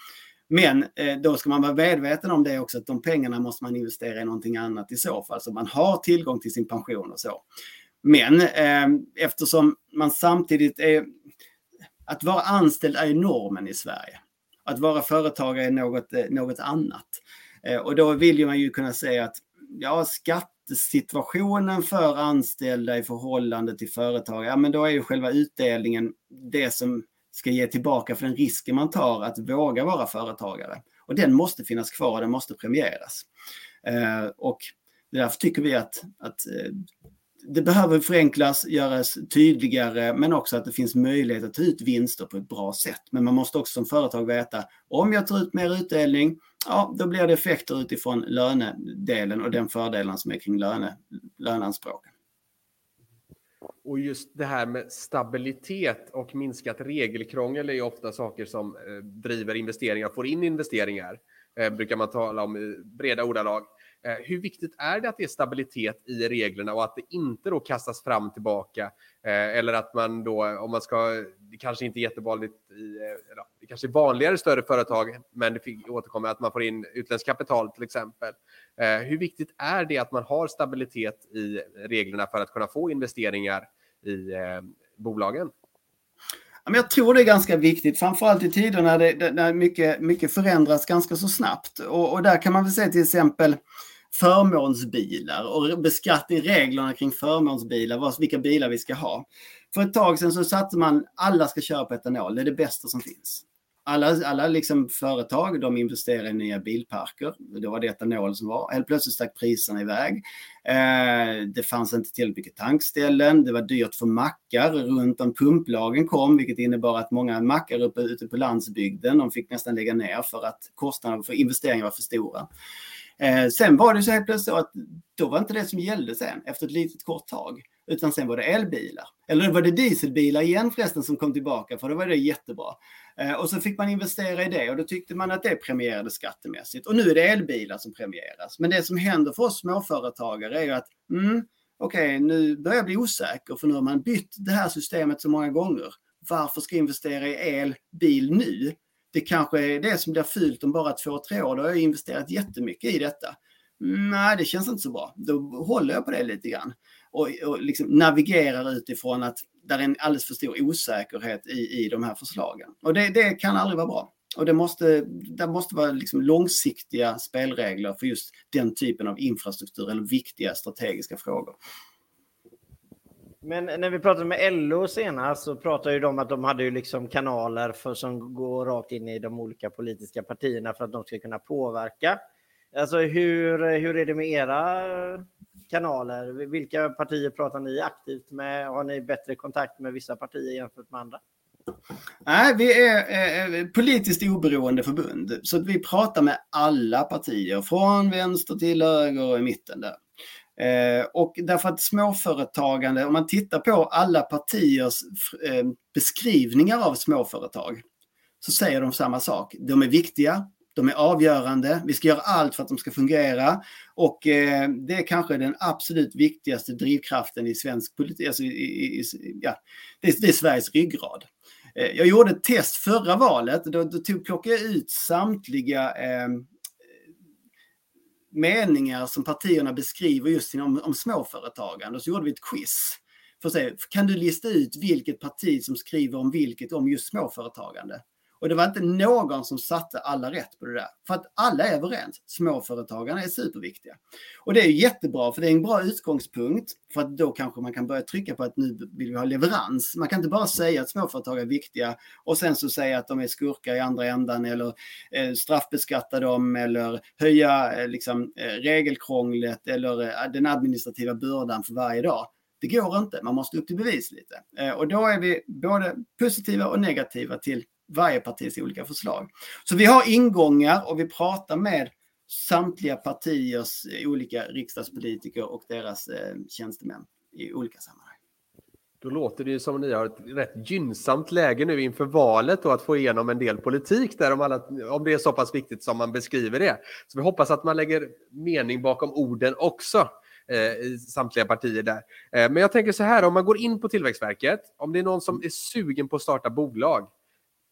Men eh, då ska man vara medveten om det också, att de pengarna måste man investera i någonting annat i så fall, så man har tillgång till sin pension och så. Men eh, eftersom man samtidigt är... Att vara anställd är normen i Sverige. Att vara företagare är något, eh, något annat. Eh, och då vill man ju kunna säga att ja, skattesituationen för anställda i förhållande till företag, ja men då är ju själva utdelningen det som ska ge tillbaka för den risken man tar att våga vara företagare. Och den måste finnas kvar och den måste premieras. Eh, och därför tycker vi att, att eh, det behöver förenklas, göras tydligare, men också att det finns möjlighet att ta ut vinster på ett bra sätt. Men man måste också som företag veta, om jag tar ut mer utdelning, ja, då blir det effekter utifrån lönedelen och den fördelen som är kring löne, löneanspråken. Och just det här med stabilitet och minskat regelkrångel är ju ofta saker som eh, driver investeringar, får in investeringar, eh, brukar man tala om i breda ordalag. Eh, hur viktigt är det att det är stabilitet i reglerna och att det inte då kastas fram tillbaka? Eh, eller att man då, om man ska, det kanske inte är jättevanligt i, eh, det kanske är vanligare i större företag, men det återkommer att man får in utländskt kapital till exempel. Eh, hur viktigt är det att man har stabilitet i reglerna för att kunna få investeringar i eh, bolagen? jag tror det är ganska viktigt, framförallt i tider när, det, när mycket, mycket förändras ganska så snabbt. Och, och där kan man väl säga till exempel förmånsbilar och beskattning, reglerna kring förmånsbilar, vilka bilar vi ska ha. För ett tag sedan så satte man alla ska köra på etanol, det är det bästa som finns alla, alla liksom företag de investerar i nya bilparker. Då var det etanol som var. Helt plötsligt stack priserna iväg. Eh, det fanns inte tillräckligt mycket tankställen. Det var dyrt för mackar runt om pumplagen kom, vilket innebar att många mackar uppe ute på landsbygden, de fick nästan lägga ner för att kostnaderna för investeringar var för stora. Eh, sen var det så helt plötsligt så att då var inte det som gällde sen efter ett litet kort tag. Utan sen var det elbilar. Eller var det dieselbilar igen förresten som kom tillbaka för då var det jättebra. Eh, och så fick man investera i det och då tyckte man att det premierades skattemässigt. Och nu är det elbilar som premieras. Men det som händer för oss småföretagare är ju att mm, okej, okay, nu börjar jag bli osäker för nu har man bytt det här systemet så många gånger. Varför ska jag investera i elbil nu? Det kanske är det som blir fult om bara två, tre år. Då har jag investerat jättemycket i detta. Nej, det känns inte så bra. Då håller jag på det lite grann och, och liksom navigerar utifrån att där är en alldeles för stor osäkerhet i, i de här förslagen. Och det, det kan aldrig vara bra. Och det måste, det måste vara liksom långsiktiga spelregler för just den typen av infrastruktur eller viktiga strategiska frågor. Men när vi pratade med LO senast så pratade ju de att de hade ju liksom kanaler för, som går rakt in i de olika politiska partierna för att de ska kunna påverka. Alltså hur, hur är det med era kanaler? Vilka partier pratar ni aktivt med? Har ni bättre kontakt med vissa partier jämfört med andra? Nej, vi är eh, eh politiskt oberoende förbund. Så att vi pratar med alla partier, från vänster till höger och i mitten där. Eh, och därför att småföretagande, om man tittar på alla partiers eh, beskrivningar av småföretag, så säger de samma sak. De är viktiga, de är avgörande. Vi ska göra allt för att de ska fungera. Och eh, det är kanske den absolut viktigaste drivkraften i svensk politik. Alltså, i, i, ja, det, är, det är Sveriges ryggrad. Eh, jag gjorde ett test förra valet. Då, då tog, plockade jag ut samtliga eh, meningar som partierna beskriver just om, om småföretagande. Och så gjorde vi ett quiz. För att se, kan du lista ut vilket parti som skriver om vilket om just småföretagande? Och det var inte någon som satte alla rätt på det där. För att alla är överens. Småföretagarna är superviktiga. Och det är jättebra för det är en bra utgångspunkt. För att då kanske man kan börja trycka på att nu vill vi ha leverans. Man kan inte bara säga att småföretag är viktiga och sen så säga att de är skurkar i andra ändan eller eh, straffbeskatta dem eller höja eh, liksom, eh, regelkrånglet eller eh, den administrativa bördan för varje dag. Det går inte, man måste upp till bevis lite. Eh, och då är vi både positiva och negativa till varje partis olika förslag. Så vi har ingångar och vi pratar med samtliga partiers olika riksdagspolitiker och deras eh, tjänstemän i olika sammanhang. Då låter det ju som att ni har ett rätt gynnsamt läge nu inför valet och att få igenom en del politik där om, alla, om det är så pass viktigt som man beskriver det. Så vi hoppas att man lägger mening bakom orden också eh, i samtliga partier där. Eh, men jag tänker så här, om man går in på Tillväxtverket, om det är någon som är sugen på att starta bolag,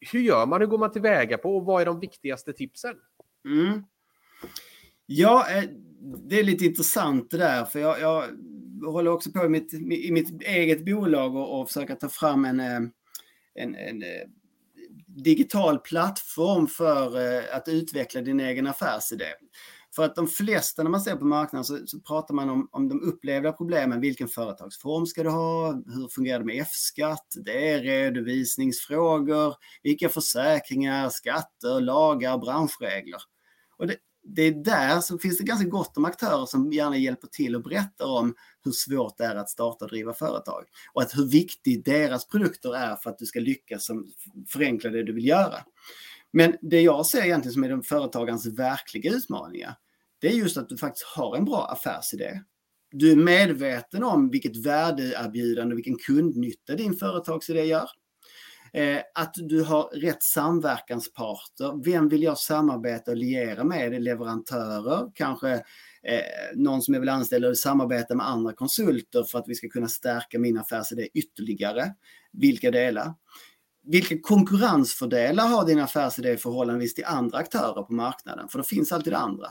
hur gör man? Hur går man tillväga på och vad är de viktigaste tipsen? Mm. Ja, eh, det är lite intressant det där, för jag, jag håller också på i mitt, i mitt eget bolag och, och försöka ta fram en, eh, en, en eh, digital plattform för att utveckla din egen affärsidé. För att de flesta när man ser på marknaden så, så pratar man om, om de upplevda problemen. Vilken företagsform ska du ha? Hur fungerar det med F-skatt? Det är redovisningsfrågor. Vilka försäkringar, skatter, lagar, branschregler? Och det, det är där så finns det ganska gott om aktörer som gärna hjälper till och berättar om hur svårt det är att starta och driva företag. Och att hur viktigt deras produkter är för att du ska lyckas som förenkla det du vill göra. Men det jag ser egentligen som är den företagarens verkliga utmaningar, det är just att du faktiskt har en bra affärsidé. Du är medveten om vilket värdeerbjudande och vilken kundnytta din företagsidé gör. Eh, att du har rätt samverkansparter. Vem vill jag samarbeta och liera med? Leverantörer, kanske eh, någon som är väl anställd och samarbetar med andra konsulter för att vi ska kunna stärka min affärsidé ytterligare. Vilka delar? Vilka konkurrensfördelar har din affärsidé i förhållande till andra aktörer på marknaden? För det finns alltid andra.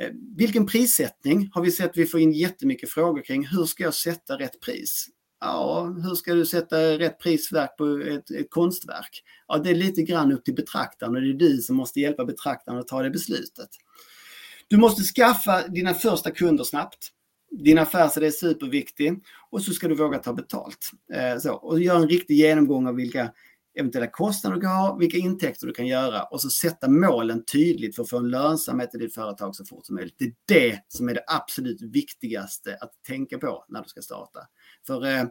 Eh, vilken prissättning har vi sett vi får in jättemycket frågor kring. Hur ska jag sätta rätt pris? Ja, hur ska du sätta rätt prisverk på ett, ett, konstverk? Ja, det är lite grann upp till betraktaren och det är du som måste hjälpa betraktaren att ta det beslutet. Du måste skaffa dina första kunder snabbt. Din affärsidé är superviktig och så ska du våga ta betalt. Eh, så, och gör en riktig genomgång av vilka eventuella kostnader du kan ha, vilka intäkter du kan göra och så sätta målen tydligt för att få en lönsamhet i ditt företag så fort som möjligt. Det är det som är det absolut viktigaste att tänka på när du ska starta. För eh,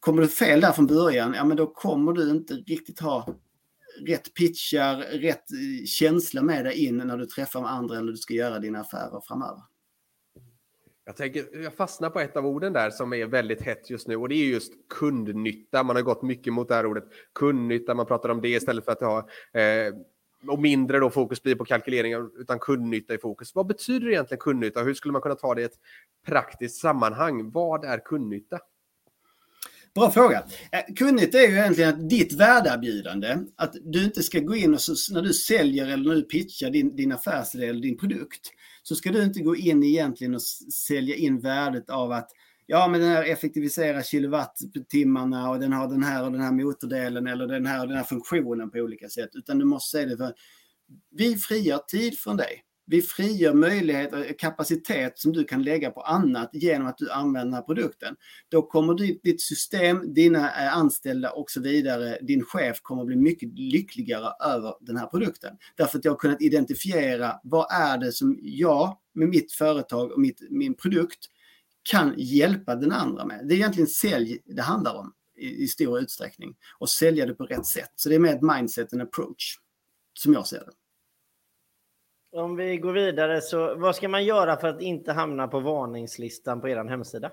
kommer du fel där från början, ja men då kommer du inte riktigt ha rätt pitchar, rätt eh, känsla med dig in när du träffar andra eller du ska göra dina affärer framöver. Jag, tänker, jag fastnar på ett av orden där som är väldigt hett just nu och det är just kundnytta. Man har gått mycket mot det här ordet kundnytta. Man pratar om det istället för att ha eh, och mindre då fokus blir på kalkyleringar utan kundnytta i fokus. Vad betyder egentligen kundnytta? Hur skulle man kunna ta det i ett praktiskt sammanhang? Vad är kundnytta? Bra fråga. Eh, kunnigt är ju egentligen att ditt värdeerbjudande, att du inte ska gå in och så, när du säljer eller när du pitchar din, din affärsidé eller din produkt, så ska du inte gå in egentligen och sälja in värdet av att ja, men den här effektiviserar kilowattimmarna och den har den här och den här motordelen eller den här och den här funktionen på olika sätt, utan du måste säga det för vi frigör tid från dig. Vi frigör möjlighet och kapacitet som du kan lägga på annat genom att du använder den här produkten. Då kommer ditt system, dina eh, anställda och så vidare, din chef kommer bli mycket lyckligare över den här produkten. Därför att jag har kunnat identifiera vad är det som jag med mitt företag och mitt, min produkt kan hjälpa den andra med. Det är egentligen sälj det handlar om i, i stor utsträckning och sälja det på rätt sätt. Så det är mer ett mindset en approach som jag ser det. Om vi går vidare, så vad ska man göra för att inte hamna på varningslistan på er hemsida?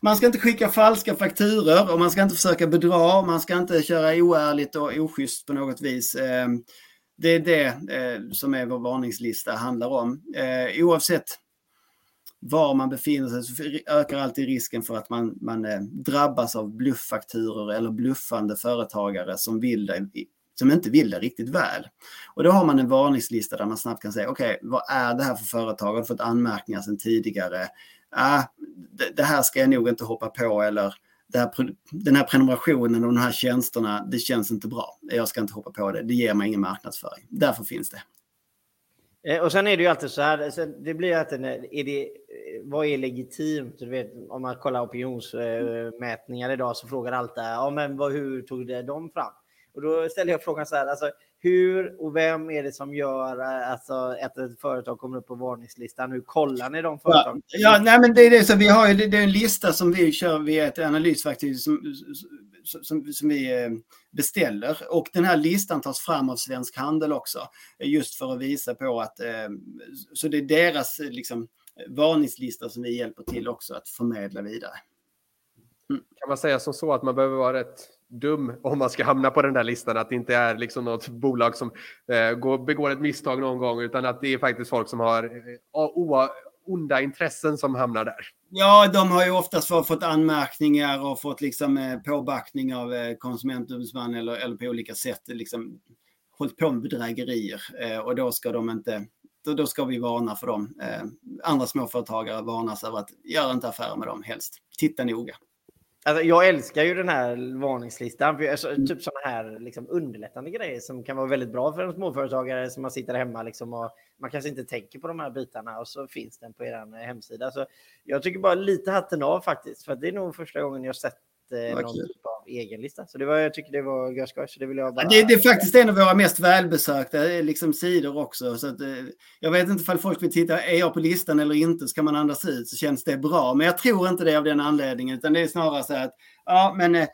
Man ska inte skicka falska fakturer och man ska inte försöka bedra. Man ska inte köra oärligt och oschysst på något vis. Ehm, det är det eh, som är vår varningslista handlar om. Eh, oavsett var man befinner sig så ökar alltid risken för att man, man eh, drabbas av blufffakturor eller bluffande företagare som vill dig som inte vill det riktigt väl. Och då har man en varningslista där man snabbt kan säga, okej, okay, vad är det här för företag? Har du fått anmärkningar sedan tidigare? Ah, det, det här ska jag nog inte hoppa på eller här, den här prenumerationen och de här tjänsterna, det känns inte bra. Jag ska inte hoppa på det. Det ger mig ingen marknadsföring. Därför finns det. Eh, och sen är det ju alltid så här, alltså, det blir alltid, är det, eh, vad är legitimt? Du vet, om man kollar opinionsmätningar idag så frågar alltid, ja men vad, hur tog det de fram? Och då ställer jag frågan så här, alltså, hur och vem är det som gör alltså, att ett företag kommer upp på varningslistan? Hur kollar ni de företagen? Ja, ja, nej, men det är det så vi har ju, det är en lista som vi kör via ett analysverktyg som, som, som vi eh, beställer. Och den här listan tas fram av Svensk Handel också. Just för att visa på att, eh, så det är deras liksom, varningslista som vi hjälper till också att förmedla vidare. Mm. Kan man säga som så att man behöver vara rätt dum om man ska hamna på den där listan. Att det inte är liksom något bolag som eh, går, begår ett misstag någon gång utan att det är faktiskt folk som har eh, onda intressen som hamnar där. Ja, de har ju oftast fått anmärkningar och fått liksom eh, påbackning av eh, konsumentombudsman eller, eller på olika sätt liksom hållit på med bedrägerier eh, och då ska de inte då, då ska vi varna för dem. Eh, andra småföretagare varnas över att göra inte affärer med dem helst. Titta noga. Alltså, jag älskar ju den här varningslistan. För alltså, typ sådana här liksom, underlättande grejer som kan vara väldigt bra för en småföretagare som man sitter hemma liksom, och man kanske inte tänker på de här bitarna och så finns den på er hemsida. Så jag tycker bara lite hatten av faktiskt, för det är nog första gången jag sett eh, någon typ av egen lista. Så det var, jag tycker det var görskoj. Så det vill jag bara... det, det, är faktiskt en av våra mest välbesökta eh, liksom, sidor också. Så att, eh, jag vet inte ifall folk vill titta, är jag på listan eller inte? Ska man andas ut så känns det bra. Men jag tror inte det av den anledningen, utan det är snarare så att ja, men eh,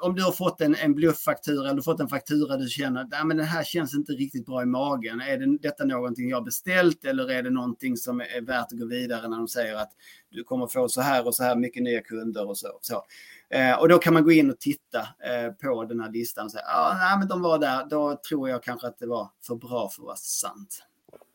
om du har fått en, en blufffaktura eller fått en faktura du känner att den här känns inte riktigt bra i magen. Är det, detta någonting jag beställt eller är det någonting som är värt att gå vidare när de säger att du kommer få så här och så här mycket nya kunder och så. så. Eh, och då kan man gå in och titta eh, på den här listan och säga, att ah, men de var där, då tror jag kanske att det var för bra för att vara sant.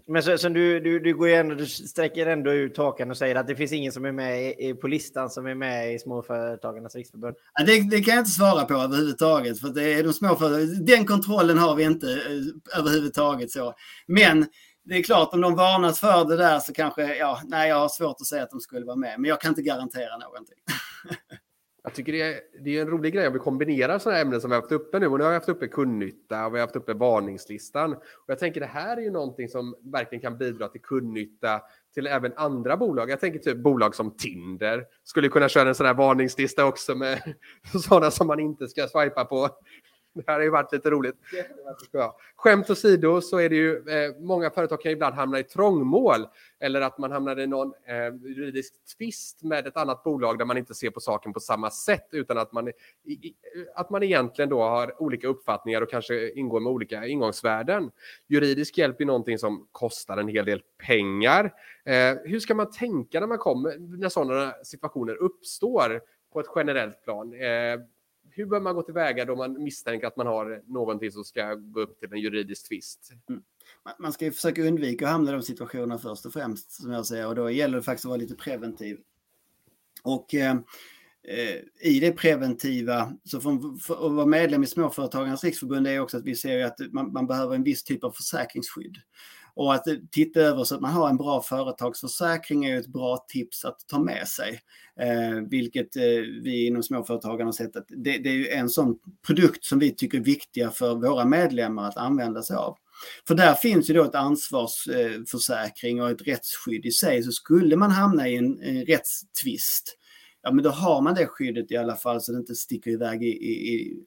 Men så, så du, du, du, går ändå, du sträcker ändå ut hakan och säger att det finns ingen som är med i, på listan som är med i Småföretagarnas riksförbund? Ja, det, det, kan jag inte svara på överhuvudtaget. För det är de den kontrollen har vi inte eh, överhuvudtaget. så. Men det är klart, om de varnas för det där så kanske, ja, nej, jag har svårt att säga att de skulle vara med. Men jag kan inte garantera någonting. Jag tycker det är, det är en rolig grej om vi kombinerar sådana ämnen som vi har haft uppe nu. Och nu har vi haft uppe kundnytta och vi har haft uppe varningslistan. Och jag tänker det här är ju någonting som verkligen kan bidra till kundnytta till även andra bolag. Jag tänker typ bolag som Tinder skulle kunna köra en sån här varningslista också med sådana som man inte ska swipa på. Det här har ju varit lite roligt. Ja. Skämt åsido så är det ju, eh, många företag kan ibland hamna i trångmål eller att man hamnar i någon eh, juridisk tvist med ett annat bolag där man inte ser på saken på samma sätt utan att man, i, att man egentligen då har olika uppfattningar och kanske ingår med olika ingångsvärden. Juridisk hjälp är någonting som kostar en hel del pengar. Eh, hur ska man tänka när man kommer, när sådana situationer uppstår på ett generellt plan? Eh, hur bör man gå tillväga då man misstänker att man har någonting som ska gå upp till en juridisk tvist? Mm. Man ska ju försöka undvika att hamna i de situationerna först och främst, som jag säger, och då gäller det faktiskt att vara lite preventiv. Och eh, i det preventiva, så för, för, att vara medlem i Småföretagarnas riksförbund är också att vi ser att man, man behöver en viss typ av försäkringsskydd. Och att titta över så att man har en bra företagsförsäkring är ett bra tips att ta med sig. Eh, vilket eh, vi inom småföretagarna har sett att det, det är ju en sån produkt som vi tycker är viktiga för våra medlemmar att använda sig av. För där finns ju då ett ansvarsförsäkring eh, och ett rättsskydd i sig. Så skulle man hamna i en, en rättstvist, ja men då har man det skyddet i alla fall så det inte sticker iväg i, i,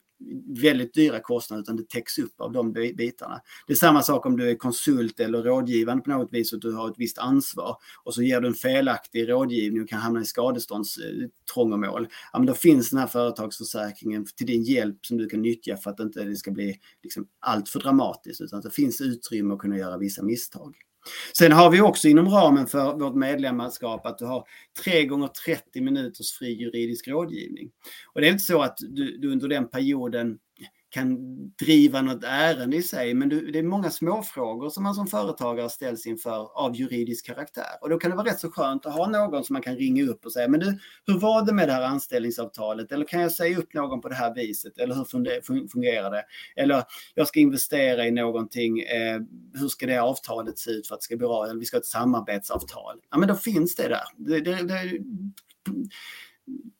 väldigt dyra kostnader utan det täcks upp av de bitarna. Det är samma sak om du är konsult eller rådgivande på något vis och du har ett visst ansvar och så ger du en felaktig rådgivning och kan hamna i skadeståndstrångomål. Ja, men då finns den här företagsförsäkringen till din hjälp som du kan nyttja för att inte det ska bli liksom allt för dramatiskt utan att det finns utrymme att kunna göra vissa misstag. Sen har vi också inom ramen för vårt medlemskap att du har 3 gånger 30 minuters fri juridisk rådgivning. Och det är inte så att du, du under den perioden kan driva något ärende i sig, men det är många småfrågor som man som företagare ställs inför av juridisk karaktär. Och då kan det vara rätt så skönt att ha någon som man kan ringa upp och säga, men du, hur var det med det här anställningsavtalet? Eller kan jag säga upp någon på det här viset? Eller hur fungerar det? Eller jag ska investera i någonting, eh, hur ska det avtalet se ut för att det ska bli bra? Eller vi ska ha ett samarbetsavtal. Ja, men då finns det där. Det, det, det,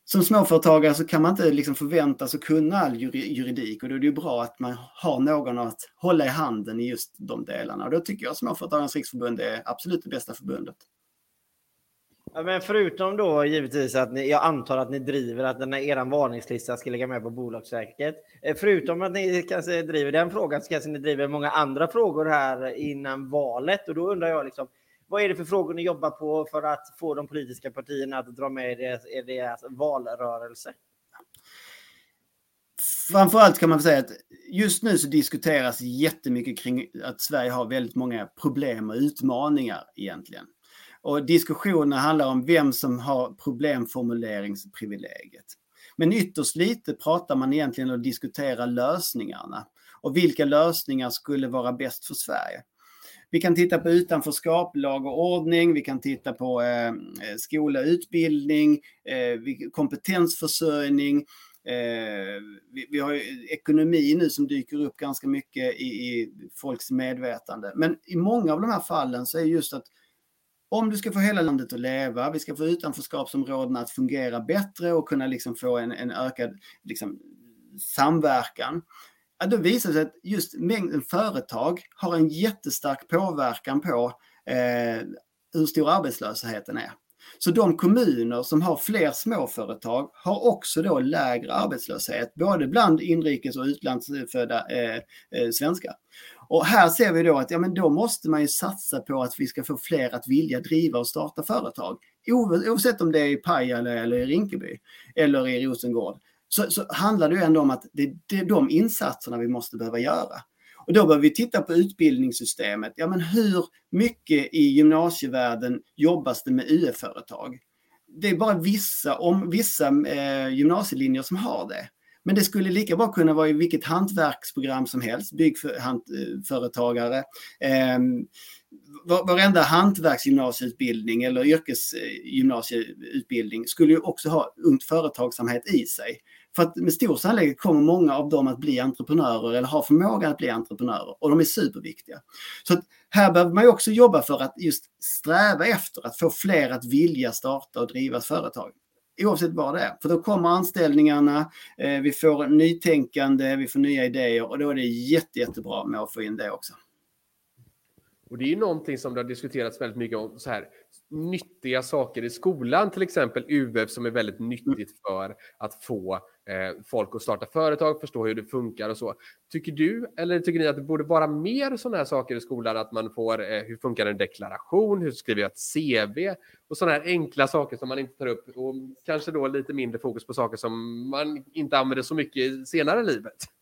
som småföretagare så kan man inte liksom förvänta sig kunna all juridik och då är det ju bra att man har någon att hålla i handen i just de delarna. Och då tycker jag Småföretagarnas riksförbund är absolut det bästa förbundet. Ja, men förutom då givetvis att ni, jag antar att ni driver att den här eran varningslista ska ligga med på Bolagsverket. Eh, förutom att ni kanske driver den frågan så kanske ni driver många andra frågor här innan valet och då undrar jag liksom vad är det för frågor ni jobbar på för att få de politiska partierna att dra med i deras, i deras valrörelse? Framförallt kan man säga att just nu så diskuteras jättemycket kring att Sverige har väldigt många problem och utmaningar egentligen. Och diskussionen handlar om vem som har problemformuleringsprivilegiet. Men ytterst lite pratar man egentligen och diskuterar lösningarna. Och vilka lösningar skulle vara bäst för Sverige? Vi kan titta på utanförskap, lag och ordning, vi kan titta på eh, skola, utbildning, eh, kompetensförsörjning. Eh, vi, vi, har ekonomi nu som dyker upp ganska mycket i, i folks medvetande. Men i många av de här fallen så är just att om du ska få hela landet att leva, vi ska få utanförskapsområdena att fungera bättre och kunna liksom få en, en ökad liksom, samverkan, ja, då visar det sig att just mängden företag har en jättestark påverkan på eh, hur stor arbetslösheten är. Så de kommuner som har fler småföretag har också då lägre arbetslöshet, både bland inrikes och utlandsfödda eh, eh, svenskar. Och här ser vi då att ja, men då måste man ju satsa på att vi ska få fler att vilja driva och starta företag. Oavsett om det är i Pajala eller i Rinkeby eller i Rosengård så, så handlar det ju ändå om att det, det är de insatserna vi måste behöva göra. Och då behöver vi titta på utbildningssystemet. Ja, men hur mycket i gymnasievärlden jobbas det med UF-företag? Det är bara vissa, om, vissa eh, gymnasielinjer som har det. Men det skulle lika bra kunna vara i vilket hantverksprogram som helst, byggföretagare, eh, varenda hantverksgymnasieutbildning eller yrkesgymnasieutbildning skulle ju också ha Ungt Företagsamhet i sig. För att med stor sannolikhet kommer många av dem att bli entreprenörer eller har förmågan att bli entreprenörer och de är superviktiga. Så att här behöver man ju också jobba för att just sträva efter att få fler att vilja starta och driva företag. Oavsett vad det är. För då kommer anställningarna, eh, vi får nytänkande, vi får nya idéer och då är det jätte, jättebra med att få in det också. Och det är ju någonting som det har diskuterats väldigt mycket om, så här, nyttiga saker i skolan, till exempel UF som är väldigt nyttigt för att få Eh, folk att starta företag, förstå hur det funkar och så. Tycker du, eller tycker ni att det borde vara mer sådana här saker i skolan, att man får, eh, hur funkar en deklaration, hur skriver jag ett CV och sådana här enkla saker som man inte tar upp och kanske då lite mindre fokus på saker som man inte använder så mycket senare i livet?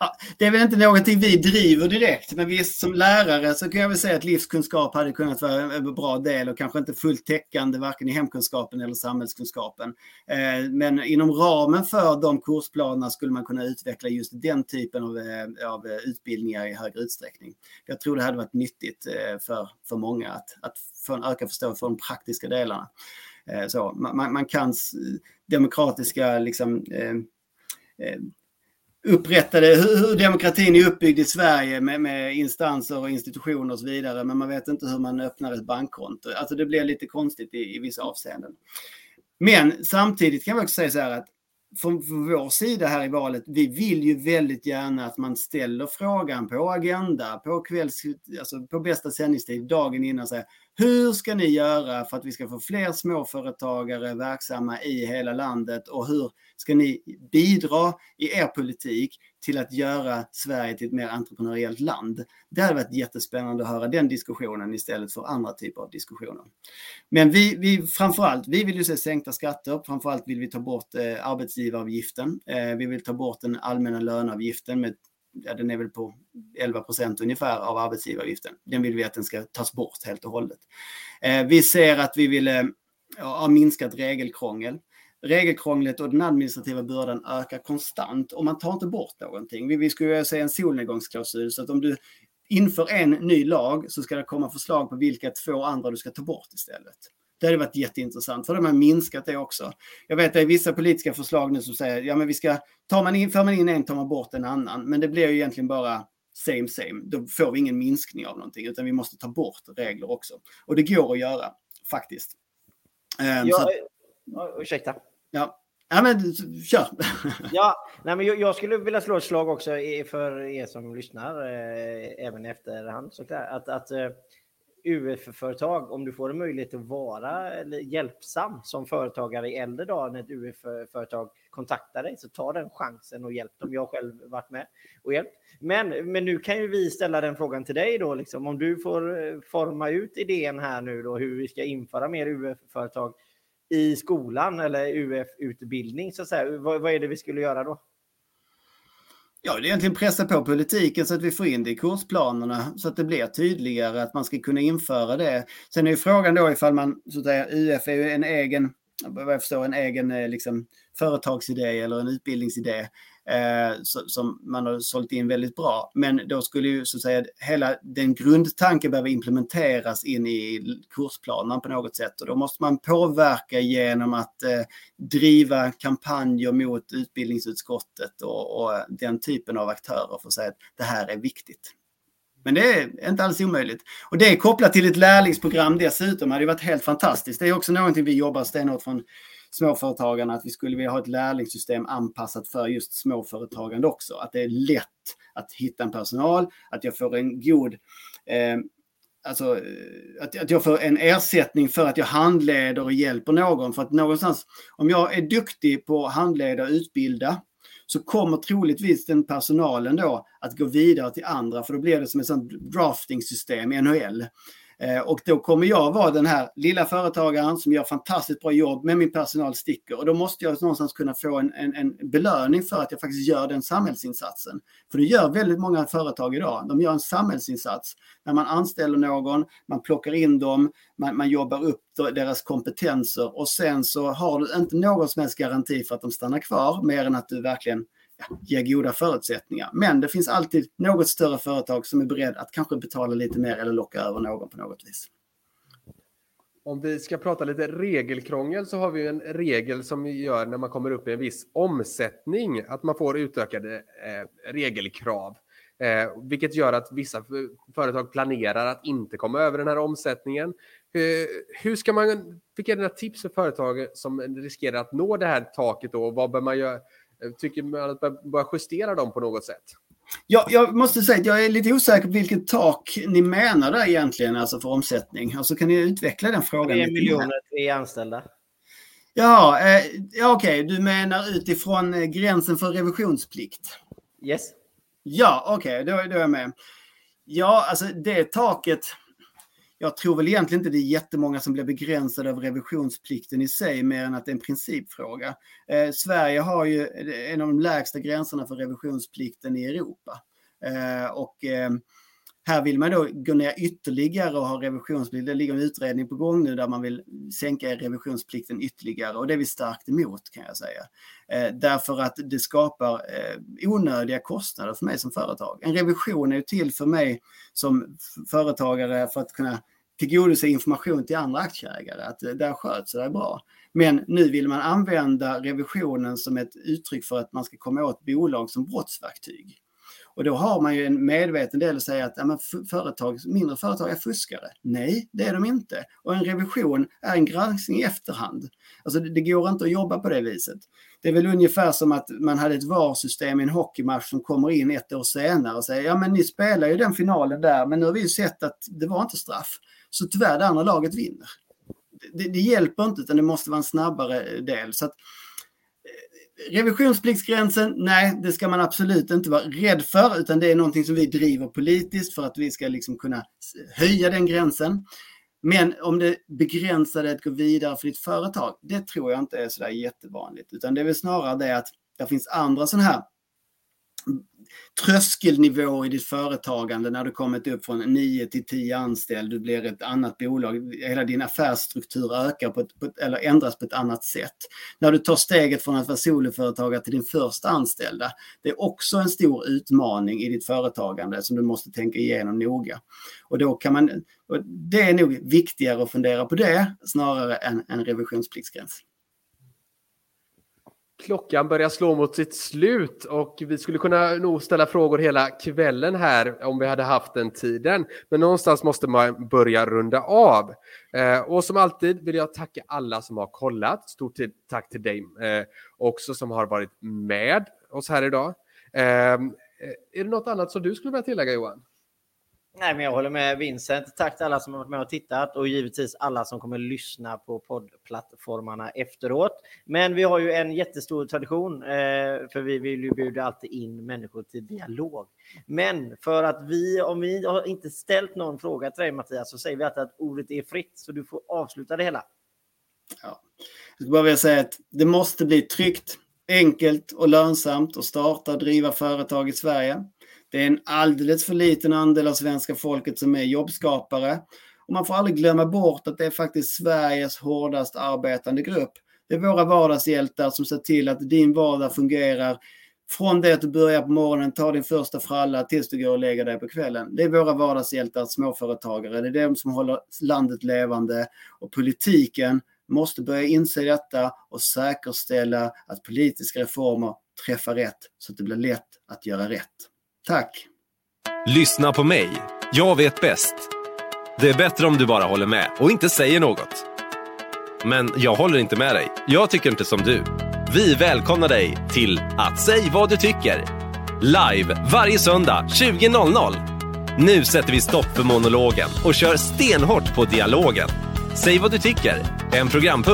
Ja, det är väl inte någonting vi driver direkt, men visst som lärare så kan jag väl säga att livskunskap hade kunnat vara en bra del och kanske inte fullt täckande varken i hemkunskapen eller samhällskunskapen. Eh, men inom ramen för de kursplanerna skulle man kunna utveckla just den typen av, eh, av utbildningar i högre utsträckning. Jag tror det hade varit nyttigt eh, för, för många att, att få en ökad förståelse för de praktiska delarna. Så, man, man kan demokratiska liksom, upprättade hur, demokratin är uppbyggd i Sverige med, med, instanser och institutioner och så vidare. Men man vet inte hur man öppnar ett bankkonto. Alltså det blir lite konstigt i, i vissa avseenden. Men samtidigt kan vi också säga så här att från, från vår sida här i valet, vi vill ju väldigt gärna att man ställer frågan på agenda, på kvälls, alltså på bästa sändningstid, dagen innan. Så här, hur ska ni göra för att vi ska få fler småföretagare verksamma i hela landet och hur ska ni bidra i er politik till att göra Sverige till ett mer entreprenöriellt land? Det hade varit jättespännande att höra den diskussionen istället för andra typer av diskussioner. Men vi, vi framförallt, vi vill ju se sänkta skatter. Framförallt vill vi ta bort eh, arbetsgivaravgiften. Eh, vi vill ta bort den allmänna löneavgiften med ja, den är väl på 11 procent ungefär av arbetsgivaravgiften. Den vill vi att den ska tas bort helt och hållet. Eh, vi ser att vi vill eh, ha minskat regelkrångel. Regelkrånglet och den administrativa bördan ökar konstant och man tar inte bort någonting. Vi, vi skulle säga en solnedgångsklausul så att om du inför en ny lag så ska det komma förslag på vilka två andra du ska ta bort istället. Det hade varit jätteintressant, för de har minskat det också. Jag vet att det är vissa politiska förslag nu som säger, ja men vi ska, tar man in, för man in en tar man bort en annan. Men det blir ju egentligen bara same same. Då får vi ingen minskning av någonting, utan vi måste ta bort regler också. Och det går att göra, faktiskt. Um, ja, så, ursäkta. Ja, Ja, men kör! ja, nej, men jag, jag, skulle vilja slå ett slag också för er som lyssnar, eh, även i efterhand såklart. Att, att eh, UF-företag, om du får en möjlighet att vara hjälpsam som företagare i äldre dagar när ett UF-företag kontaktar dig, så ta den chansen och hjälp dem. Jag har själv varit med och hjälpt. Men, men nu kan ju vi ställa den frågan till dig då, liksom, om du får eh, forma ut idén här nu då, hur vi ska införa mer UF-företag i skolan eller UF-utbildning, så att säga. Vad, vad är det vi skulle göra då? Ja, det är egentligen pressa på politiken så att vi får in det i kursplanerna så att det blir tydligare att man ska kunna införa det. Sen är ju frågan då ifall man, så att säga, UF är ju en egen, vad jag förstår, en egen eh, liksom, företagsidé eller en utbildningsidé eh, som man har sålt in väldigt bra. Men då skulle ju så att säga hela den grundtanken behöva implementeras in i kursplanen på något sätt och då måste man påverka genom att eh, driva kampanjer mot utbildningsutskottet och, och den typen av aktörer för att säga att det här är viktigt. Men det är inte alls omöjligt. Och det är kopplat till ett lärlingsprogram dessutom. Det hade varit helt fantastiskt. Det är också någonting vi jobbar stenhårt från småföretagarna att vi skulle vilja ha ett lärlingssystem anpassat för just småföretagande också. Att det är lätt att hitta en personal, att jag får en god eh, Alltså eh, att, att jag får en ersättning för att jag handleder och hjälper någon. För att någonstans, om jag är duktig på att handleda och utbilda så kommer troligtvis den personalen då att gå vidare till andra för då blir det som ett sånt drafting-system i NHL. Eh, och då kommer jag vara den här lilla företagaren som gör fantastiskt bra jobb, men min personal sticker. Och då måste jag någonstans kunna få en, en, en belöning för att jag faktiskt gör den samhällsinsatsen. För det gör väldigt många företag idag. De gör en samhällsinsats. När man anställer någon, man plockar in dem, man, man jobbar upp deras kompetenser och sen så har du inte någon som helst garanti för att de stannar kvar, mer än att du verkligen ger goda förutsättningar. Men det finns alltid något större företag som är beredd att kanske betala lite mer eller locka över någon på något vis. Om vi ska prata lite regelkrångel så har vi en regel som gör när man kommer upp i en viss omsättning att man får utökade eh, regelkrav. Eh, vilket gör att vissa företag planerar att inte komma över den här omsättningen. Eh, hur ska man, vilka är dina tips för företag som riskerar att nå det här taket då? Vad bör man göra? Eh, tycker man att man bör justera dem på något sätt? Ja, jag måste säga att jag är lite osäker på vilket tak ni menar där egentligen, alltså för omsättning. Alltså kan ni utveckla den frågan? 3 miljoner, tre anställda. Ja, eh, ja okej, okay. du menar utifrån eh, gränsen för revisionsplikt? Yes. Ja, okej, okay, då, då är jag med. Ja, alltså det taket. Jag tror väl egentligen inte det är jättemånga som blir begränsade av revisionsplikten i sig, mer än att det är en principfråga. Eh, Sverige har ju eh, en av de lägsta gränserna för revisionsplikten i Europa. Eh, och eh, här vill man då gå ner ytterligare och ha revisionsplikt. Det ligger en utredning på gång nu där man vill sänka revisionsplikten ytterligare och det är vi starkt emot kan jag säga. Eh, därför att det skapar eh, onödiga kostnader för mig som företag. En revision är ju till för mig som företagare för att kunna tillgodose information till andra aktieägare att det där sköts det är bra. Men nu vill man använda revisionen som ett uttryck för att man ska komma åt bolag som brottsverktyg. Och då har man ju en medveten del att säga att ja, företag, mindre företag är fuskare. Nej, det är de inte. Och en revision är en granskning i efterhand. Alltså det, det går inte att jobba på det viset. Det är väl ungefär som att man hade ett VAR-system i en hockeymatch som kommer in ett år senare och säger ja men ni spelar ju den finalen där men nu har vi ju sett att det var inte straff. Så tyvärr det andra laget vinner. Det, det hjälper inte utan det måste vara en snabbare del. Så att, Revisionspliktsgränsen, nej, det ska man absolut inte vara rädd för, utan det är någonting som vi driver politiskt för att vi ska liksom kunna höja den gränsen. Men om det begränsar dig att gå vidare för ditt företag, det tror jag inte är sådär jättevanligt, utan det är väl snarare det att det finns andra sådana här tröskelnivå i ditt företagande när du kommit upp från 9 till 10 anställd, du blir ett annat bolag, hela din affärsstruktur ökar på ett, på ett, eller ändras på ett annat sätt. När du tar steget från att vara soloföretagare till din första anställda, det är också en stor utmaning i ditt företagande som du måste tänka igenom noga. Och då kan man, det är nog viktigare att fundera på det snarare än en revisionspliktsgräns. Klockan börjar slå mot sitt slut och vi skulle kunna nog ställa frågor hela kvällen här om vi hade haft den tiden. Men någonstans måste man börja runda av. Eh, och som alltid vill jag tacka alla som har kollat. Stort tack till dig eh, också som har varit med oss här idag. Eh, eh är det något annat som du skulle vilja tillägga Johan? Nej, men jag håller med Vincent. Tack till alla som har varit med och tittat och givetvis alla som kommer lyssna på poddplattformarna efteråt. Men vi har ju en jättestor tradition, eh, för vi vill ju bjuda alltid in människor till dialog. Men för att vi, om vi har inte ställt någon fråga till dig Mattias, så säger vi alltid att ordet är fritt, så du får avsluta det hela. Ja. Jag skulle bara vilja säga att det måste bli tryggt, enkelt och lönsamt att starta och driva företag i Sverige. Det är en alldeles för liten andel av svenska folket som är jobbskapare. Och man får aldrig glömma bort att det är faktiskt Sveriges hårdast arbetande grupp. Det är våra vardagshjältar som ser till att din vardag fungerar från det att du börjar på morgonen, tar din första fralla tills du går och lägger dig på kvällen. Det är våra vardagshjältar, småföretagare. Det är de som håller landet levande. Och politiken måste börja inse detta och säkerställa att politiska reformer träffar rätt så att det blir lätt att göra rätt. Tack. Lyssna på mig. Jag vet bäst. Det är bättre om du bara håller med och inte säger något. Men jag håller inte med dig. Jag tycker inte som du. Vi välkomnar dig till att säg vad du tycker. Live varje söndag 20.00. Nu sätter vi stopp för monologen och kör stenhårt på dialogen. Säg vad du tycker. En programpunkt